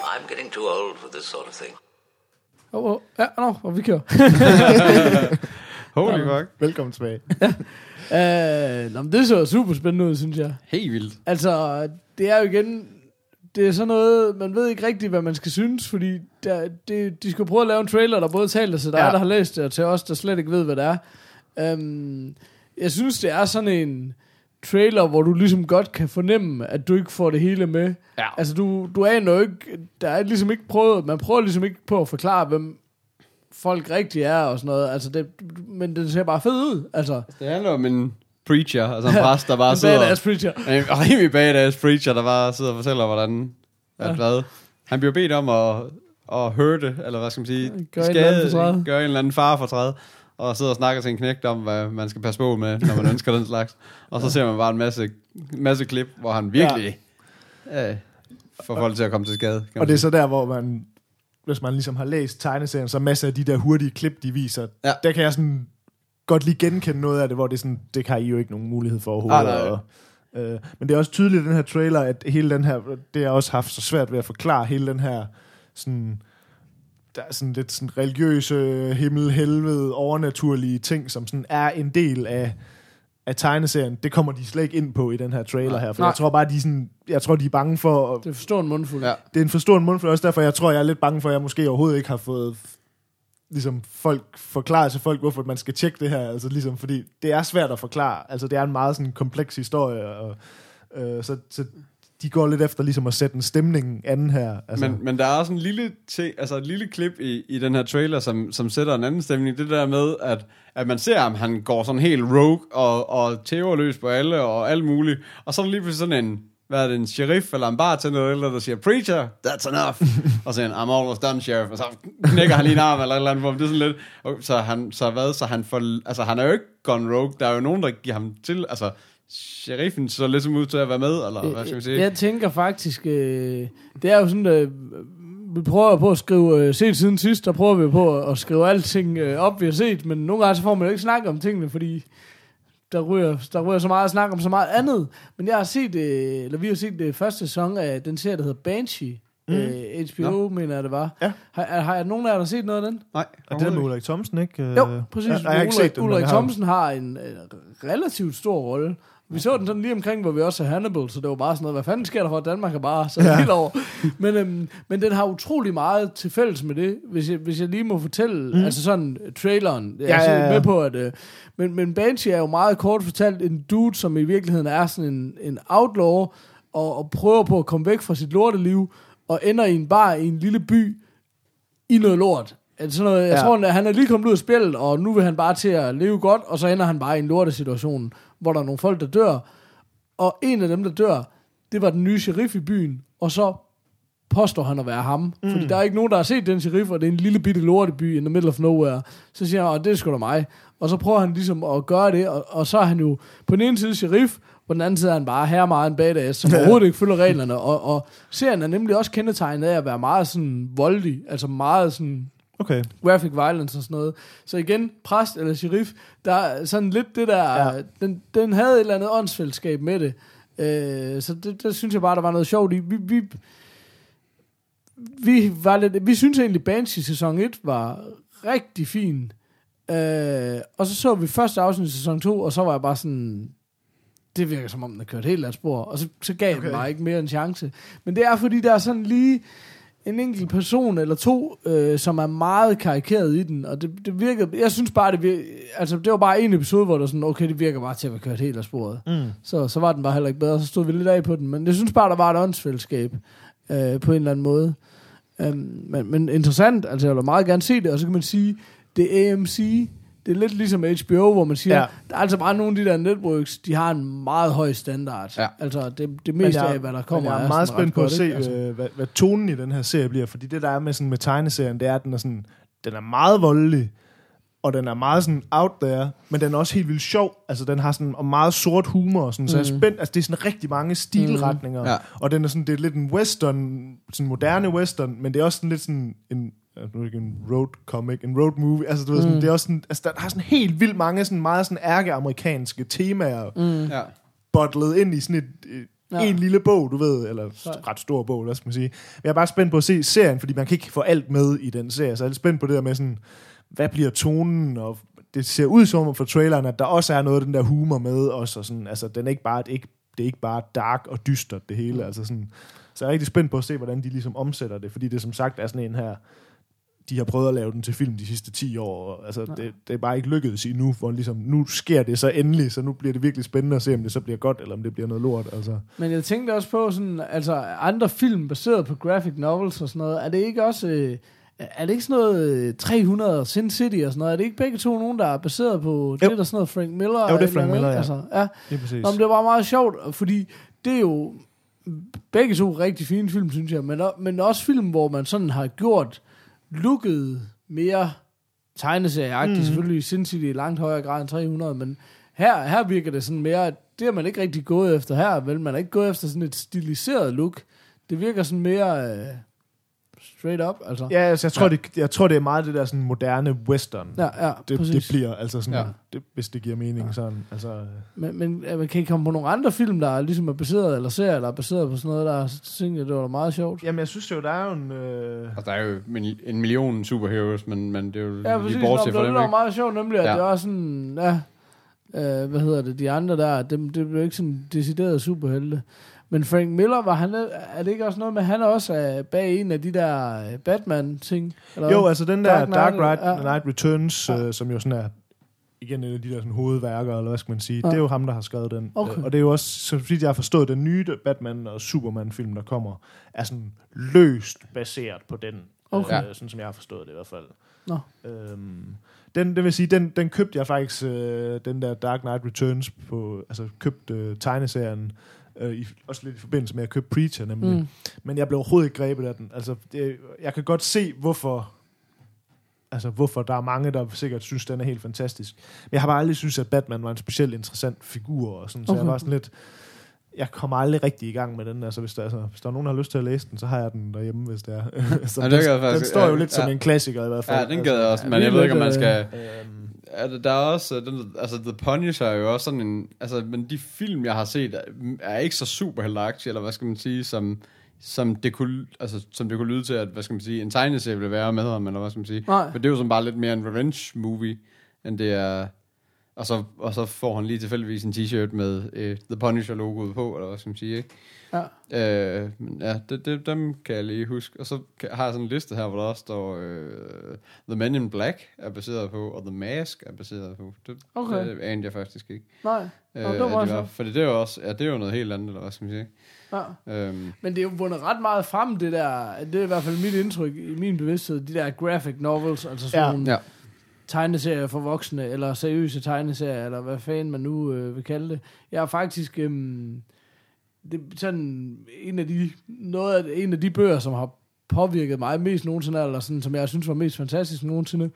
I'm getting too old for this sort of thing. Oh, oh, ja, no, og vi kører. Holy fuck. Velkommen tilbage. Øh, nå, men det så super spændende ud, synes jeg. Helt vildt. Altså, det er jo igen... Det er sådan noget, man ved ikke rigtigt, hvad man skal synes, fordi der, det, de skal prøve at lave en trailer, der både taler til dig, Ja. ja. der har læst det, og til os, der slet ikke ved, hvad det er. Um, jeg synes, det er sådan en trailer, hvor du ligesom godt kan fornemme, at du ikke får det hele med. Ja. Altså, du, du aner jo ikke, der er ligesom ikke prøvet, man prøver ligesom ikke på at forklare, hvem folk rigtig er og sådan noget. Altså, det, men det ser bare fedt ud. Altså, Det handler om en preacher, altså en præst, der bare en sidder... badass preacher. En rimelig badass preacher, der bare sidder og fortæller, hvordan... At Ja. hvad? Han bliver bedt om at, at hurte, eller hvad skal man sige? Gør en eller anden fortræd. Gør en eller anden far for træde. Og sidder og snakker til en knægt om, hvad man skal passe på med, når man ønsker den slags. Og så ser man bare en masse, masse klip, hvor han virkelig ja. øh, får folk til at komme til skade. Og det er så der, hvor man, hvis man ligesom har læst tegneserien, så masser af de der hurtige klip, de viser, Ja. der kan jeg sådan godt lige genkende noget af det, hvor det sådan, det har I jo ikke nogen mulighed for overhovedet. Ah, nej. og, øh, men det er også tydeligt i den her trailer, at hele den her, det har også haft så svært ved at forklare, hele den her sådan, der er sådan lidt sådan religiøse, himmel, helvede, overnaturlige ting, som sådan er en del af, af tegneserien, det kommer de slet ikke ind på i den her trailer her, for Nej. jeg tror bare, de er sådan, jeg tror, de er bange for, at Det er for stor en mundfuld. Ja. det er en for stor en mundfuld, også derfor jeg tror, jeg er lidt bange for, at jeg måske overhovedet ikke har fået ligesom folk forklaret til folk, hvorfor man skal tjekke det her, altså ligesom, fordi det er svært at forklare, altså det er en meget sådan kompleks historie, og, øh, så, så de går lidt efter ligesom at sætte en stemning anden her. Altså, Men, men der er også en lille, ting, altså et lille klip i, i den her trailer, som, som sætter en anden stemning. Det der med, at, at man ser ham, han går sådan helt rogue og, og tæver løs på alle og alt muligt. Og så er der lige pludselig sådan en, hvad er det, en sheriff eller en bartender eller der siger, preacher, that's enough. og så han, I'm almost done, sheriff. Og så knækker han lige en arm eller et eller andet, hvor det er sådan lidt, så han, så hvad, så han får, altså han er jo ikke gone rogue. Der er jo nogen, der giver ham til, altså sheriffen så ligesom ud til at være med, eller hvad skal vi sige? Jeg tænker faktisk, øh, det er jo sådan, øh, vi prøver på at skrive, øh, set siden sidst, der prøver vi på at, at skrive alting øh, op, vi har set, men nogle gange så får man jo ikke snakket om tingene, fordi der ryger, der ryger så meget at snakke om så meget andet. Men jeg har set, øh, eller vi har set det første sæson af den serie, der hedder Banshee. Mm. Øh, HBO, Nå. mener jeg, det var. Ja. Har, har, har nogen af jer der set noget af den? Nej, og det er med Ulrik Thomsen, ikke? Øh, Jo, præcis. Jeg, jeg har ikke set den, Ulrik Thomsen har en øh, relativt stor rolle, Vi så den sådan lige omkring, hvor vi også er Hannibal, så det var bare sådan noget, hvad fanden sker der for, Danmark er bare så ja. helt over. Men, øhm, men den har utrolig meget til fælles med det, hvis jeg, hvis jeg lige må fortælle, mm. altså sådan øh, traileren, jeg er Ja, ja, ja, ja. med på, at... Øh, men, men Banshee er jo meget kort fortalt en dude, som i virkeligheden er sådan en, en outlaw, og, og prøver på at komme væk fra sit lorteliv, og ender i en bar i en lille by, i noget lort. Altså sådan noget, jeg Ja. tror, at han er lige kommet ud af spillet, og nu vil han bare til at leve godt, og så ender han bare i en lortesituation, hvor der er nogle folk, der dør. Og en af dem, der dør, det var den nye sheriff i byen, og så påstår han at være ham. Mm. Fordi der er ikke nogen, der har set den sheriff, og det er en lille bitte lorteby in the middle of nowhere. Så siger han, "Åh, det er sgu da mig. Og så prøver han ligesom at gøre det, og, og så er han jo på den ene side sheriff, på den anden side er han bare her meget en badass, som overhovedet ikke følger reglerne. Og, og serien er nemlig også kendetegnet af at være meget sådan voldelig, altså meget sådan Okay. graphic violence og sådan noget. Så igen, præst eller sheriff, der er sådan lidt det der, Ja. den, den havde et eller andet åndsfællesskab med det. Øh, så det, det synes jeg bare, der var noget sjovt i. Vi, vi, vi, var lidt, vi synes egentlig, Banshee sæson 1 var rigtig fin. Øh, og så så vi første afsnit i sæson 2, og så var jeg bare sådan, det virker som om, den har kørt helt af spor. Og så, så gav. Okay. den mig ikke mere en chance. Men det er, fordi der er sådan lige en enkelt person eller to, øh, som er meget karikeret i den, og det, det virkede, jeg synes bare, det vir, altså det var bare en episode, hvor der sådan, okay, det virker bare til at være kørt helt af sporet. Mm. Så, så var den bare heller ikke bedre, så stod vi lidt af på den, men jeg synes bare, der var et åndsfællesskab øh, på en eller anden måde. Um, men, men interessant, altså jeg vil meget gerne se det, og så kan man sige, det AMC, det er lidt ligesom HBO, hvor man siger, Ja. der er altså bare nogle af de der networks, de har en meget høj standard. Ja. Altså det, det meste af, hvad der kommer, jeg er meget sådan ret spændt på at se? Altså. øh, hvad, hvad tonen i den her serie bliver, fordi det der er med, sådan, med tegneserien, det er, at den er, sådan, den er meget voldelig, og den er meget sådan out there, men den er også helt vildt sjov. Altså, den har sådan og meget sort humor, og sådan, så jeg er Mm. spændt. Altså, det er sådan rigtig mange stilretninger, Ja. og den er sådan, det er lidt en western, sådan moderne western, men det er også sådan lidt sådan en, nu er det ikke en road comic, en road movie, altså du ved sådan, Mm. det er også sådan, altså der har sådan helt vildt mange sådan meget sådan ærkeamerikanske temaer, Mm. Ja. bottlet ind i sådan et, et Ja. en lille bog, du ved, eller ret stor bog, lad os man sige. Men jeg er bare spændt på at se serien, fordi man kan ikke få alt med i den serie, så jeg er lidt spændt på det der med sådan, hvad bliver tonen, og det ser ud som om for traileren, at der også er noget af den der humor med også, og sådan, altså den er ikke bare, det er ikke, det er ikke bare dark og dystert det hele, Mm. altså sådan, så jeg er rigtig spændt på at se, hvordan de ligesom omsætter det, fordi det som sagt er sådan en her, de har prøvet at lave den til film de sidste 10 år, og altså, det, det er bare ikke lykkedes endnu, hvor ligesom, nu sker det så endelig, så nu bliver det virkelig spændende at se, om det så bliver godt, eller om det bliver noget lort, altså. Men jeg tænkte også på sådan, altså andre film baseret på graphic novels og sådan noget, er det ikke også, øh, er det ikke sådan noget øh, 300 Sin City og sådan noget, er det ikke begge to nogen, der er baseret på, Jo. det er der sådan noget Frank Miller? Jo, det er Frank Miller, ja. Altså, ja. Lige præcis. Nå, men det var meget sjovt, fordi det er jo begge to rigtig fine film, synes jeg, men, men også film, hvor man sådan har gjort looket mere tegneserieagtigt, mm. selvfølgelig i Sin City i langt højere grad end 300, men her, her virker det sådan mere, at det er man ikke rigtig gået efter her, vel? Man er ikke gået efter sådan et stiliseret look. Det virker sådan mere øh, straight up, altså. Ja, altså, jeg, tror, ja. det, jeg tror, det er meget det der sådan moderne western. ja, ja det, præcis. det bliver altså sådan, Ja. det, hvis det giver mening ja. sådan. Altså, øh, Men, men øh, kan I komme på nogle andre film, der er ligesom er baseret, eller serier, der er baseret på sådan noget, der tænkte jeg, det var da meget sjovt. jamen, jeg synes jo, der er jo en... Øh, Og der er jo en, en million superheroes, men, men det er jo Ja, præcis. lige bortset fra det dem, var ikke? meget sjovt, nemlig, at Ja. ja. det var sådan, ja, øh, hvad hedder det, de andre der, dem, det blev ikke sådan decideret superhelte. Men Frank Miller, var han, er det ikke også noget med, han er også øh, bag en af de der øh, Batman-ting? Eller jo, altså den der Dark Dark, Knight, Knight, ja. Night Returns, Ja. øh, som jo sådan er igen en af de der sådan, hovedværker, eller hvad skal man sige, Ja. det er jo ham, der har skrevet den. Okay. Øh, Og det er jo også, så fordi jeg har forstået, den nye Batman og Superman-film, der kommer, er sådan løst baseret på den. Okay. Øh, sådan som jeg har forstået det i hvert fald. Nå. Øhm, den, det vil sige, den, den købte jeg faktisk, øh, den der Dark Knight Returns, på, altså købte øh, tegneserien, øh, i, også lidt i forbindelse med at købe Preacher nemlig. Mm. Men jeg blev overhovedet ikke grebet af den. Altså, det, jeg kan godt se, hvorfor altså, hvorfor der er mange, der sikkert synes, den er helt fantastisk. Men jeg har bare aldrig synes, at Batman var en specielt interessant figur, og sådan, så Okay. jeg var sådan lidt, jeg kommer aldrig rigtig i gang med den. Altså, hvis der, altså, hvis der er nogen, der har lyst til at læse den, så har jeg den derhjemme, hvis det er. så Ja, den, det jeg den faktisk- står jo ja, lidt som ja. en klassiker i hvert fald. Ja, den gad jeg også, Ja, men jeg vi ved ikke, om man skal... Øhm, Ja, der- der er også øh, den, altså The Punisher er jo også sådan en, altså, men de film, jeg har set, er, ikke så superheltagtige, eller hvad skal man sige, som, som det kunne, altså, som det kunne lyde til, at, hvad skal man sige, en tegneserie ville være med ham, eller hvad skal man sige. Nej. For det er jo sådan bare lidt mere en revenge movie, end det er, Og så, og så får han lige tilfældigvis en t-shirt med øh, The Punisher-logoet på, eller hvad skal man sige, ikke? Ja. Øh, men ja, det, det, dem kan jeg lige huske. Og så kan, har jeg sådan en liste her, hvor der også står øh, The Men in Black er baseret på, og The Mask er baseret på. Det, Okay. det anede jeg faktisk ikke. Nej, Øh, Nå, det var sjovt. for det er jo også, ja, det er jo noget helt andet, eller hvad skal man sige. ja. Øhm, Men det er jo vundet ret meget frem, det der, det er i hvert fald mit indtryk i min bevidsthed, de der graphic novels, altså sådan ja. nogle ja. Tegneserier for voksne, eller seriøse tegneserier, eller hvad fanden man nu øh, vil kalde det. Jeg har faktisk, øhm, det er sådan en af de, noget af, en af de bøger, som har påvirket mig mest nogensinde, eller sådan, som jeg synes var mest fantastisk nogensinde,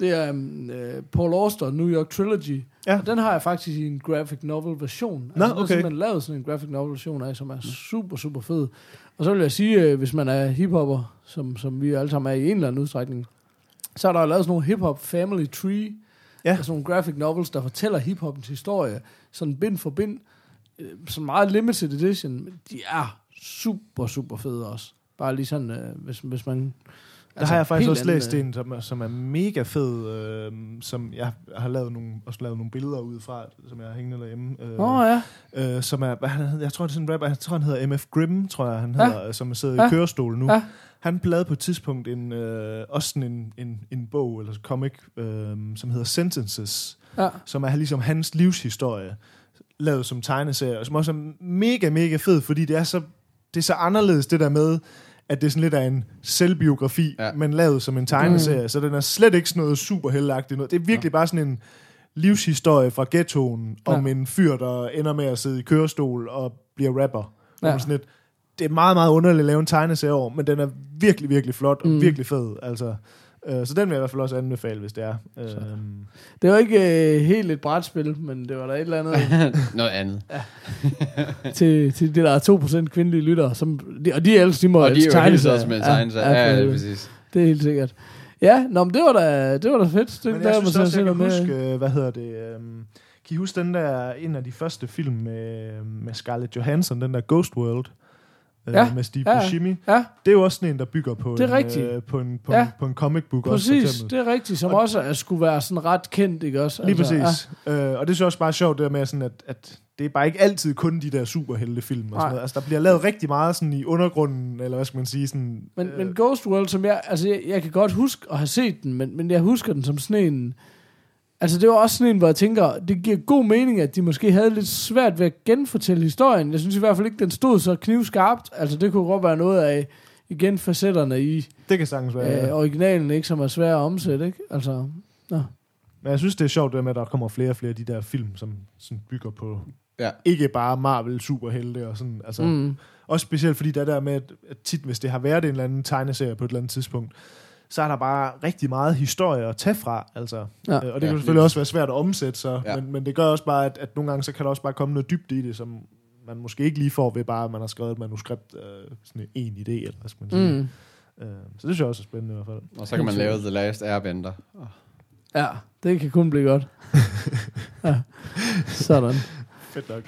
det er um, uh, Paul Auster, New York Trilogy. Ja. Og den har jeg faktisk i en graphic novel version. Nå, altså, den er okay. simpelthen lavet sådan en graphic novel version af, som er super, super fed. Og så vil jeg sige, øh, hvis man er hiphopper, som, som vi alle sammen er i en eller anden udstrækning, så er der lavet sådan nogle hip-hop family tree, Ja. altså nogle graphic novels, der fortæller hiphopens historie, sådan bind for bind, øh, sådan meget limited edition, men de er super, super fede også. Bare lige sådan, øh, hvis, hvis man... Der har jeg faktisk også anden, læst øh, en, som er, som er mega fed, øh, som jeg har lavet nogle, også lavet nogle billeder ud fra, som jeg har hængende derhjemme. Øh, oh, ja, øh, som er, hvad han hedder, jeg tror det er sådan en rapper, jeg tror han hedder MF Grimm, tror jeg han Ja. hedder, som sidder Ja. i kørestol nu. Ja. Han lavede på et tidspunkt en, øh, også sådan en, en, en bog, eller comic, øh, som hedder Sentences, ja. som er ligesom hans livshistorie, lavet som tegneserie, og som også er mega, mega fed, fordi det er så, det er så anderledes det der med, at det er sådan lidt af en selvbiografi, Ja. ja. men lavet som en tegneserie, mm. så den er slet ikke sådan noget superheldagtigt noget. Det er virkelig bare sådan en livshistorie fra ghettoen, Ja. om en fyr, der ender med at sidde i kørestol og bliver rapper. Ja. Ja. Sådan lidt, det er meget, meget underligt at lave en tegneserie over, men den er virkelig, virkelig flot og Mm. virkelig fed. Altså, øh, så den vil jeg i hvert fald også anbefale, hvis det er. Øh, Det var ikke øh, helt et brætspil, men det var da et eller andet Noget andet. til, til det der er 2% kvindelige lyttere. Som, de, og de ældste, de må Og de er jo helt tegneserier. også med tegneserier. Ja, for ja, helvede. præcis. Det er helt sikkert. Ja, nå, men det var da, det var da fedt. Det Men jeg mig synes at også, jeg kan mere. huske, øh, hvad hedder det, um, kan I huske den der, en af de første film med, med Scarlett Johansson, den der Ghost World, øh, Ja, med Steve ja. Buscemi. Ja, Det er jo også sådan en, der bygger på, Det er en, rigtigt. øh, på, en, på, Ja. en, på en comic book også, for præcis. eksempel. Det er rigtigt, som også er, skulle være sådan ret kendt, ikke også? Lige Altså, præcis. Ja. Øh, og det synes jeg også bare sjovt, det der med, sådan, at, at det er bare ikke altid kun de der superheltefilm. Og Nej. sådan noget. Altså, der bliver lavet rigtig meget sådan i undergrunden, eller hvad skal man sige, sådan... Men, øh, men Ghost World, som jeg, altså jeg, jeg kan godt huske at have set den, men, men jeg husker den som sådan en, altså det var også sådan en, hvor jeg tænker, det giver god mening, at de måske havde lidt svært ved at genfortælle historien. Jeg synes i hvert fald ikke, den stod så knivskarpt. Altså det kunne godt være noget af, igen, facetterne i Det kan sagtens være. øh, Øh, originalen, ikke, som er svære at omsætte, ikke? Altså, nå. Men jeg synes, det er sjovt, det med, at der kommer flere og flere af de der film, som sådan bygger på Ja. ikke bare Marvel superhelte og sådan. Altså, mm. Også specielt fordi der er der med, at at tit hvis det har været en eller anden tegneserie på et eller andet tidspunkt, så er der bare rigtig meget historie at tage fra. Altså. Ja. Ja. Og det kan Ja, lige selvfølgelig også være svært at omsætte, så, Ja. men, men det gør også bare, at, at nogle gange så kan der også bare komme noget dybt i det, som man måske ikke lige får ved bare, at man har skrevet et manuskript, øh, sådan en idé, eller hvad skal man sige. Mm. Øh, så det synes jeg også er spændende i hvert fald. Og så kan man lave The Last Airbender. Ja, det kan kun blive godt. ja. Sådan. Fedt nok.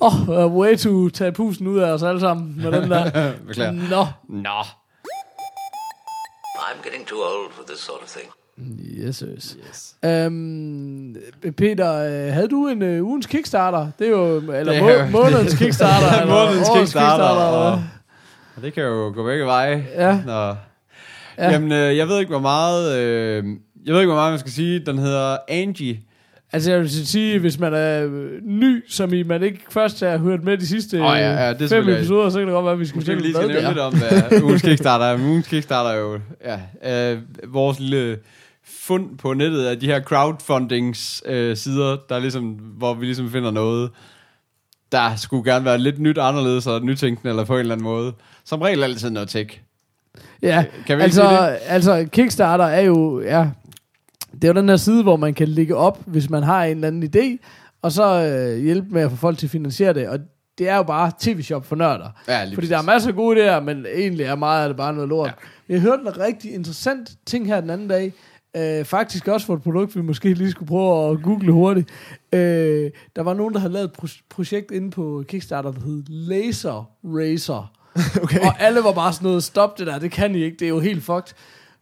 Åh, oh, uh, way to tage pusen ud af os alle sammen med den der. Beklager. Nå. Nå. I'm getting too old for this sort of thing. Yes, yes. yes. Um, Peter, øh, havde du en uh, ugens Kickstarter? Det er jo, eller Det må, er månedens Kickstarter. eller Månedens Kickstarter. eller Og, hvad? og det kan jo gå begge veje. Ja. Nå. Ja. Ja. Jamen, øh, jeg ved ikke, hvor meget... Øh, jeg ved ikke, hvor meget man skal sige. Den hedder Angie. Altså, jeg vil sige, hvis man er øh, ny, som i man ikke først har hørt med de sidste Åh, ja, ja, det er øh, fem episoder, så kan det godt være, at vi vi fortælle, lige skal nævne det lidt om, hvad ugens Kickstarter er. Ugens Kickstarter er jo ja, øh, vores lille fund på nettet af de her crowdfundings øh, sider, der er ligesom, hvor vi ligesom finder noget, der skulle gerne være lidt nyt anderledes og nytænkende eller på en eller anden måde. Som regel altid noget tech. Ja, Kan vi ikke altså, sige det? altså Kickstarter er jo, ja, det er jo den der side, hvor man kan lægge op, hvis man har en eller anden idé, og så øh, hjælpe med at få folk til at finansiere det. Og det er jo bare tv-shop for nørder. Ja, Fordi der er masser af gode idéer, men egentlig er meget af det bare noget lort. Ja. Jeg hørte en rigtig interessant ting her den anden dag. Øh, faktisk også for et produkt, vi måske lige skulle prøve at google hurtigt. Øh, der var nogen, der havde lavet et pro- projekt inde på Kickstarter, der hed Laser Racer. Okay. Og alle var bare sådan noget, stop det der, det kan I ikke, det er jo helt fucked.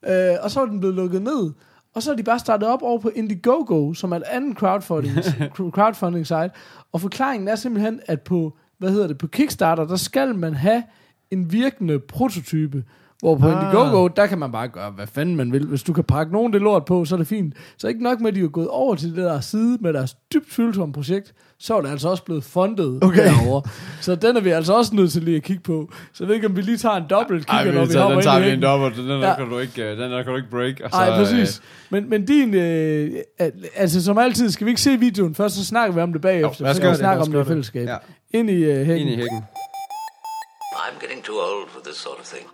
Øh, og så var den blevet lukket ned. Og så har de bare startet op over på Indiegogo, som er et andet crowdfunding, crowdfunding site. Og forklaringen er simpelthen, at på, hvad hedder det, på Kickstarter, der skal man have en virkende prototype. Hvor på ah. Indiegogo, der kan man bare gøre, hvad fanden man vil. Hvis du kan pakke nogen det lort på, så er det fint. Så ikke nok med, at de er gået over til det der side med deres dybt tvivlsomme projekt, så er det altså også blevet fundet Okay. derovre. Så den er vi altså også nødt til lige at kigge på. Så jeg ved ikke, om vi lige tager en dobbelt Ej, kigger, vi når vi tager, hopper den tager ind vi en dobbelt. Den der, Ja. kan du ikke, øh, den der kan du ikke break. Nej, præcis. øh, Men, men din, øh, al- altså som altid, skal vi ikke se videoen først, så snakker vi om det bagefter. så gøre kan vi det, snakke lad os om det i fællesskab. Ja. Ind i øh, hækken. Ind i hækken. I'm getting too old for this sort of thing.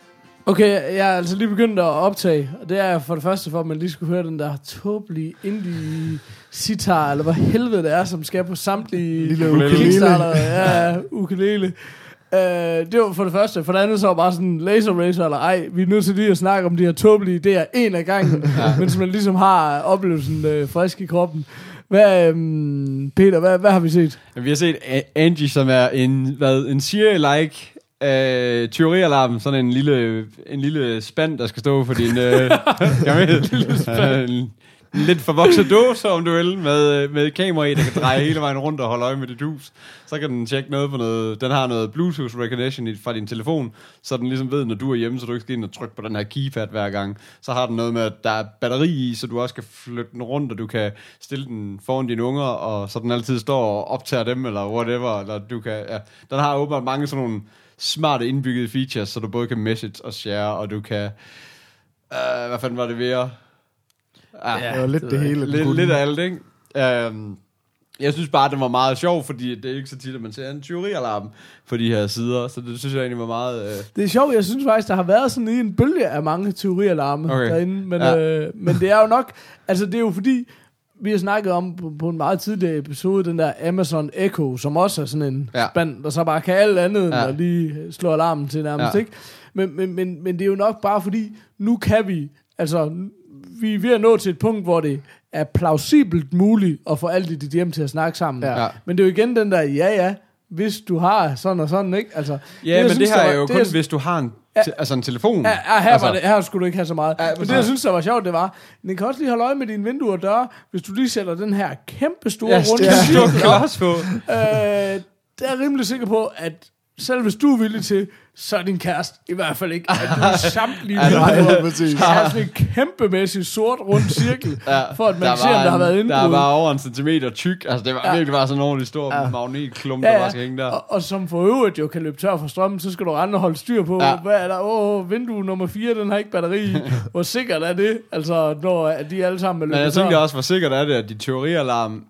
Okay, jeg er altså lige begyndt at optage, og det er for det første for, at man lige skulle høre den der tåbelige indie sitar, eller hvad helvede det er, som skal på samtlige Lille ukulele. Kickstarter. Ja, ukulele. Uh, det var for det første. For det andet så var bare sådan laser racer, eller ej, vi er nødt til lige at snakke om de her tåbelige idéer en af gangen, ja. mens man ligesom har oplevelsen uh, frisk i kroppen. Hvad, um, Peter, hvad, hvad har vi set? Ja, Vi har set A- Angie, som er en, hvad, en Siri-like øh, tyverialarm, sådan en lille, en lille spand, der skal stå for din... Øh, jeg ved, lille spand. en lidt forvokset dåse, om du vil, med, øh, med kamera i, der kan dreje hele vejen rundt og holde øje med dit hus. Så kan den tjekke noget på noget... Den har noget Bluetooth recognition fra din telefon, så den ligesom ved, når du er hjemme, så du ikke skal ind og trykke på den her keypad hver gang. Så har den noget med, at der er batteri i, så du også kan flytte den rundt, og du kan stille den foran dine unger, og så den altid står og optager dem, eller whatever. Eller du kan, ja. Den har åbenbart mange sådan nogle smarte indbyggede features, så du både kan message og share, og du kan... Øh, hvad fanden var det ved? Ja, Det var lidt det hele. den lidt, lidt af alt, ikke? Um, jeg synes bare, det var meget sjov, fordi det er ikke så tit, at man ser en tyverialarm på de her sider, så det synes jeg egentlig var meget... Uh, Det er sjovt, jeg synes faktisk, der har været sådan lige en bølge af mange teorialarme Okay. derinde, men, Ja. ja. øh, men det er jo nok, altså det er jo fordi, vi har snakket om på, på en meget tidligere episode, den der Amazon Echo, som også er sådan en Ja. spand, der så bare kan alt andet, end Ja. at lige slå alarmen til nærmest, Ja. ikke? Men, men, men, men det er jo nok bare fordi, nu kan vi, altså vi er ved at nå til et punkt, hvor det er plausibelt muligt at få alt i dit hjem til at snakke sammen. Ja. Ja. Men det er jo igen den der, ja ja, hvis du har sådan og sådan, ikke? Altså, ja, jeg men synes, det her er jo det, kun, jeg- hvis du har en, Ja. altså en telefon. Ja, ja her, altså, var det, her skulle du ikke have så meget. Ja, Ja, Men det, jeg synes, der var sjovt, det var, den kan også lige holde øje med dine vinduer og døre, hvis du lige sætter den her kæmpe store Ja, runde det er cirkel op. klods på. Øh, der er rimelig sikker på, at selv hvis du er villig til, så er din kæreste i hvert fald ikke, at du samtlige Nej, vinduer præcis. skal have sådan en kæmpemæssig sort rund cirkel, Ja, for at man der kan se, om var der har været indbrud. Der var over en centimeter tyk. Altså, det var Ja. virkelig bare sådan en ordentlig stor Ja. magnetklump, der Ja, bare skal ja. hænge der. Og, og som for øvrigt jo kan løbe tør for strømmen, så skal du og holde styr på, Ja. ja. hvad er der? Åh, vindue nummer 4, den har ikke batteri. Hvor sikkert er det? Altså, når de alle sammen er Men løbet jeg tør. tænker også, hvor sikkert er det, at dit teorialarm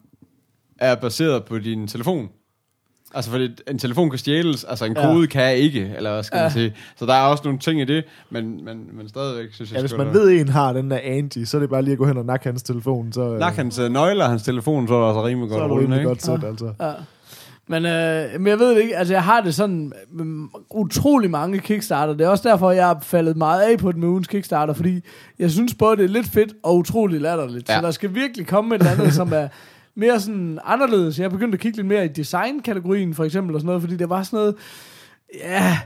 er baseret på din telefon. Altså, fordi en telefon kan stjæles, altså en Ja. kode kan ikke, eller hvad skal man Ja. sige. Så der er også nogle ting i det, men, men, men stadigvæk synes jeg... Ja, hvis man ved, en har den der Angie, så er det bare lige at gå hen og nakke hans telefon, så, øh, Lak hans øh, nøgler hans telefon, så er der altså rimelig så godt er det rullende, rimelig ikke? godt sæt, altså. Ja. Men, øh, men jeg ved det ikke, altså jeg har det sådan med utrolig mange Kickstarter. Det er også derfor, jeg er faldet meget af på den med ugens Kickstarter, fordi jeg synes både, det er lidt fedt og utrolig latterligt. Ja. Ja. Så der skal virkelig komme et eller andet, som er mere sådan anderledes. Jeg er begyndt at kigge lidt mere i design-kategorien for eksempel, og sådan noget, fordi det var sådan noget, ja,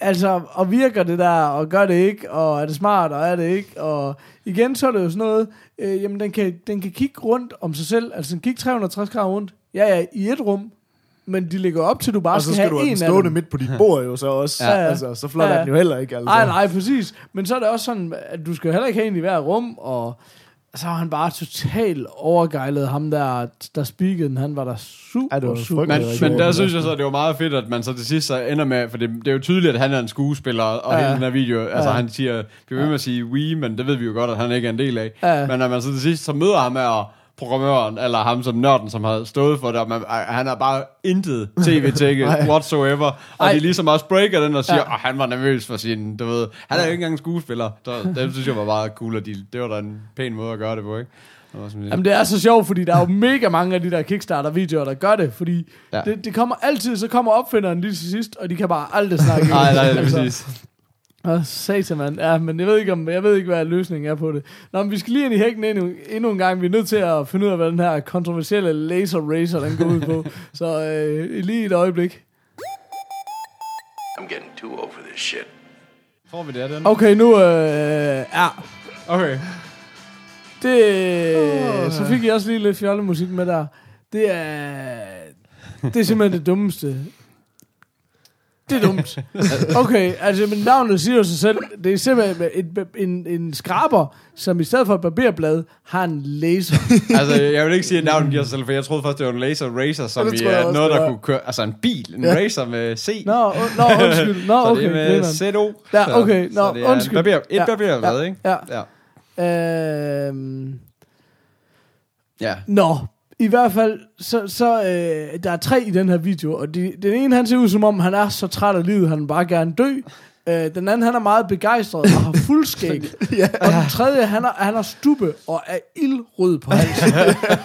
altså, og virker det der, og gør det ikke, og er det smart, og er det ikke, og igen, så er det jo sådan noget, øh, jamen, den kan, den kan kigge rundt om sig selv, altså den kan kigge 360 grader rundt, ja, ja, i et rum, men de ligger op til, at du bare Og så skal have du have den en af stående dem. midt på dit bord jo så også. Ja. Altså, så flot Ja, er den jo heller ikke, altså. Nej, nej, præcis. Men så er det også sådan, at du skal heller ikke have en i hver rum, og så har han bare totalt overgejlet ham der, der speakede den. Han var der super, Ja, det var super. Men, men der synes jeg så, at det var meget fedt, at man så til sidst så ender med, for det, det er jo tydeligt, at han er en skuespiller, og Ja. hele den her video, altså Ja. han siger, bliver ved med at sige we, men det ved vi jo godt, at han ikke er en del af. Ja. Men når man så til sidst så møder ham her, programmøren, eller ham som nørden, som har stået for det, og man, han har bare intet tv-tække whatsoever, og Ej. de ligesom også breaker den og siger, Ja. at han var nervøs for sin, du ved, han er jo ikke engang skuespiller. Så, det synes jeg var meget cool, og de, det var da en pæn måde at gøre det på, ikke? Jamen det er så sjovt, fordi der er jo mega mange af de der Kickstarter-videoer, der gør det, fordi ja. det, det kommer altid, så kommer opfinderen lige til sidst, og de kan bare aldrig snakke. Nej, nej, det er Altså, præcis. Åh, satan, mand. Ja, men jeg ved ikke, om, jeg ved ikke, hvad løsningen er på det. Nå, men vi skal lige ind i hækken endnu, endnu en gang. Vi er nødt til at finde ud af, hvad den her kontroversielle laser racer, den går ud på. Så øh, lige et øjeblik. I'm getting too old for this shit. Får vi det af den? Okay, nu... Øh, ja. Okay. Det, så fik jeg også lige lidt fjollemusik med der. Det er, det er simpelthen det dummeste. Det er dumt. Okay, altså, men navnet siger jo sig selv. Det er simpelthen en, en, en skraber, som i stedet for et barberblad, har en laser. altså, jeg vil ikke sige, at navnet giver sig selv, for jeg troede først, det var en laser racer, som i er også, noget, der kunne køre, altså en bil, en Ja. racer med C. Nå, u- nå undskyld. Nå, så okay. det er med. ZO. Ja, så- okay. Nå, så det er undskyld. Barber, et Ja, barberblad, ja, ikke? ja. ja. Øhm, Ja. Nå, i hvert fald, så, så øh, der er tre i den her video, og de, den ene, han ser ud som om, han er så træt af livet, han bare gerne dø. Øh, den anden, han er meget begejstret og har fuldskæg. ja. Og den tredje, han er, han er stube og er ildrød på halsen.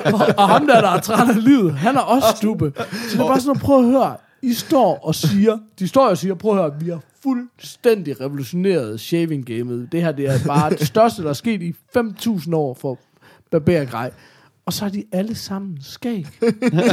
og, og ham der, der er træt af livet, han er også stube. Så det er bare sådan, at prøv at høre. I står og siger, de står og siger, prøv at høre, vi har fuldstændig revolutioneret shaving-gamet. Det her, det er bare det største, der er sket i 5.000 år for barbergrej. Og så er de alle sammen skæg. De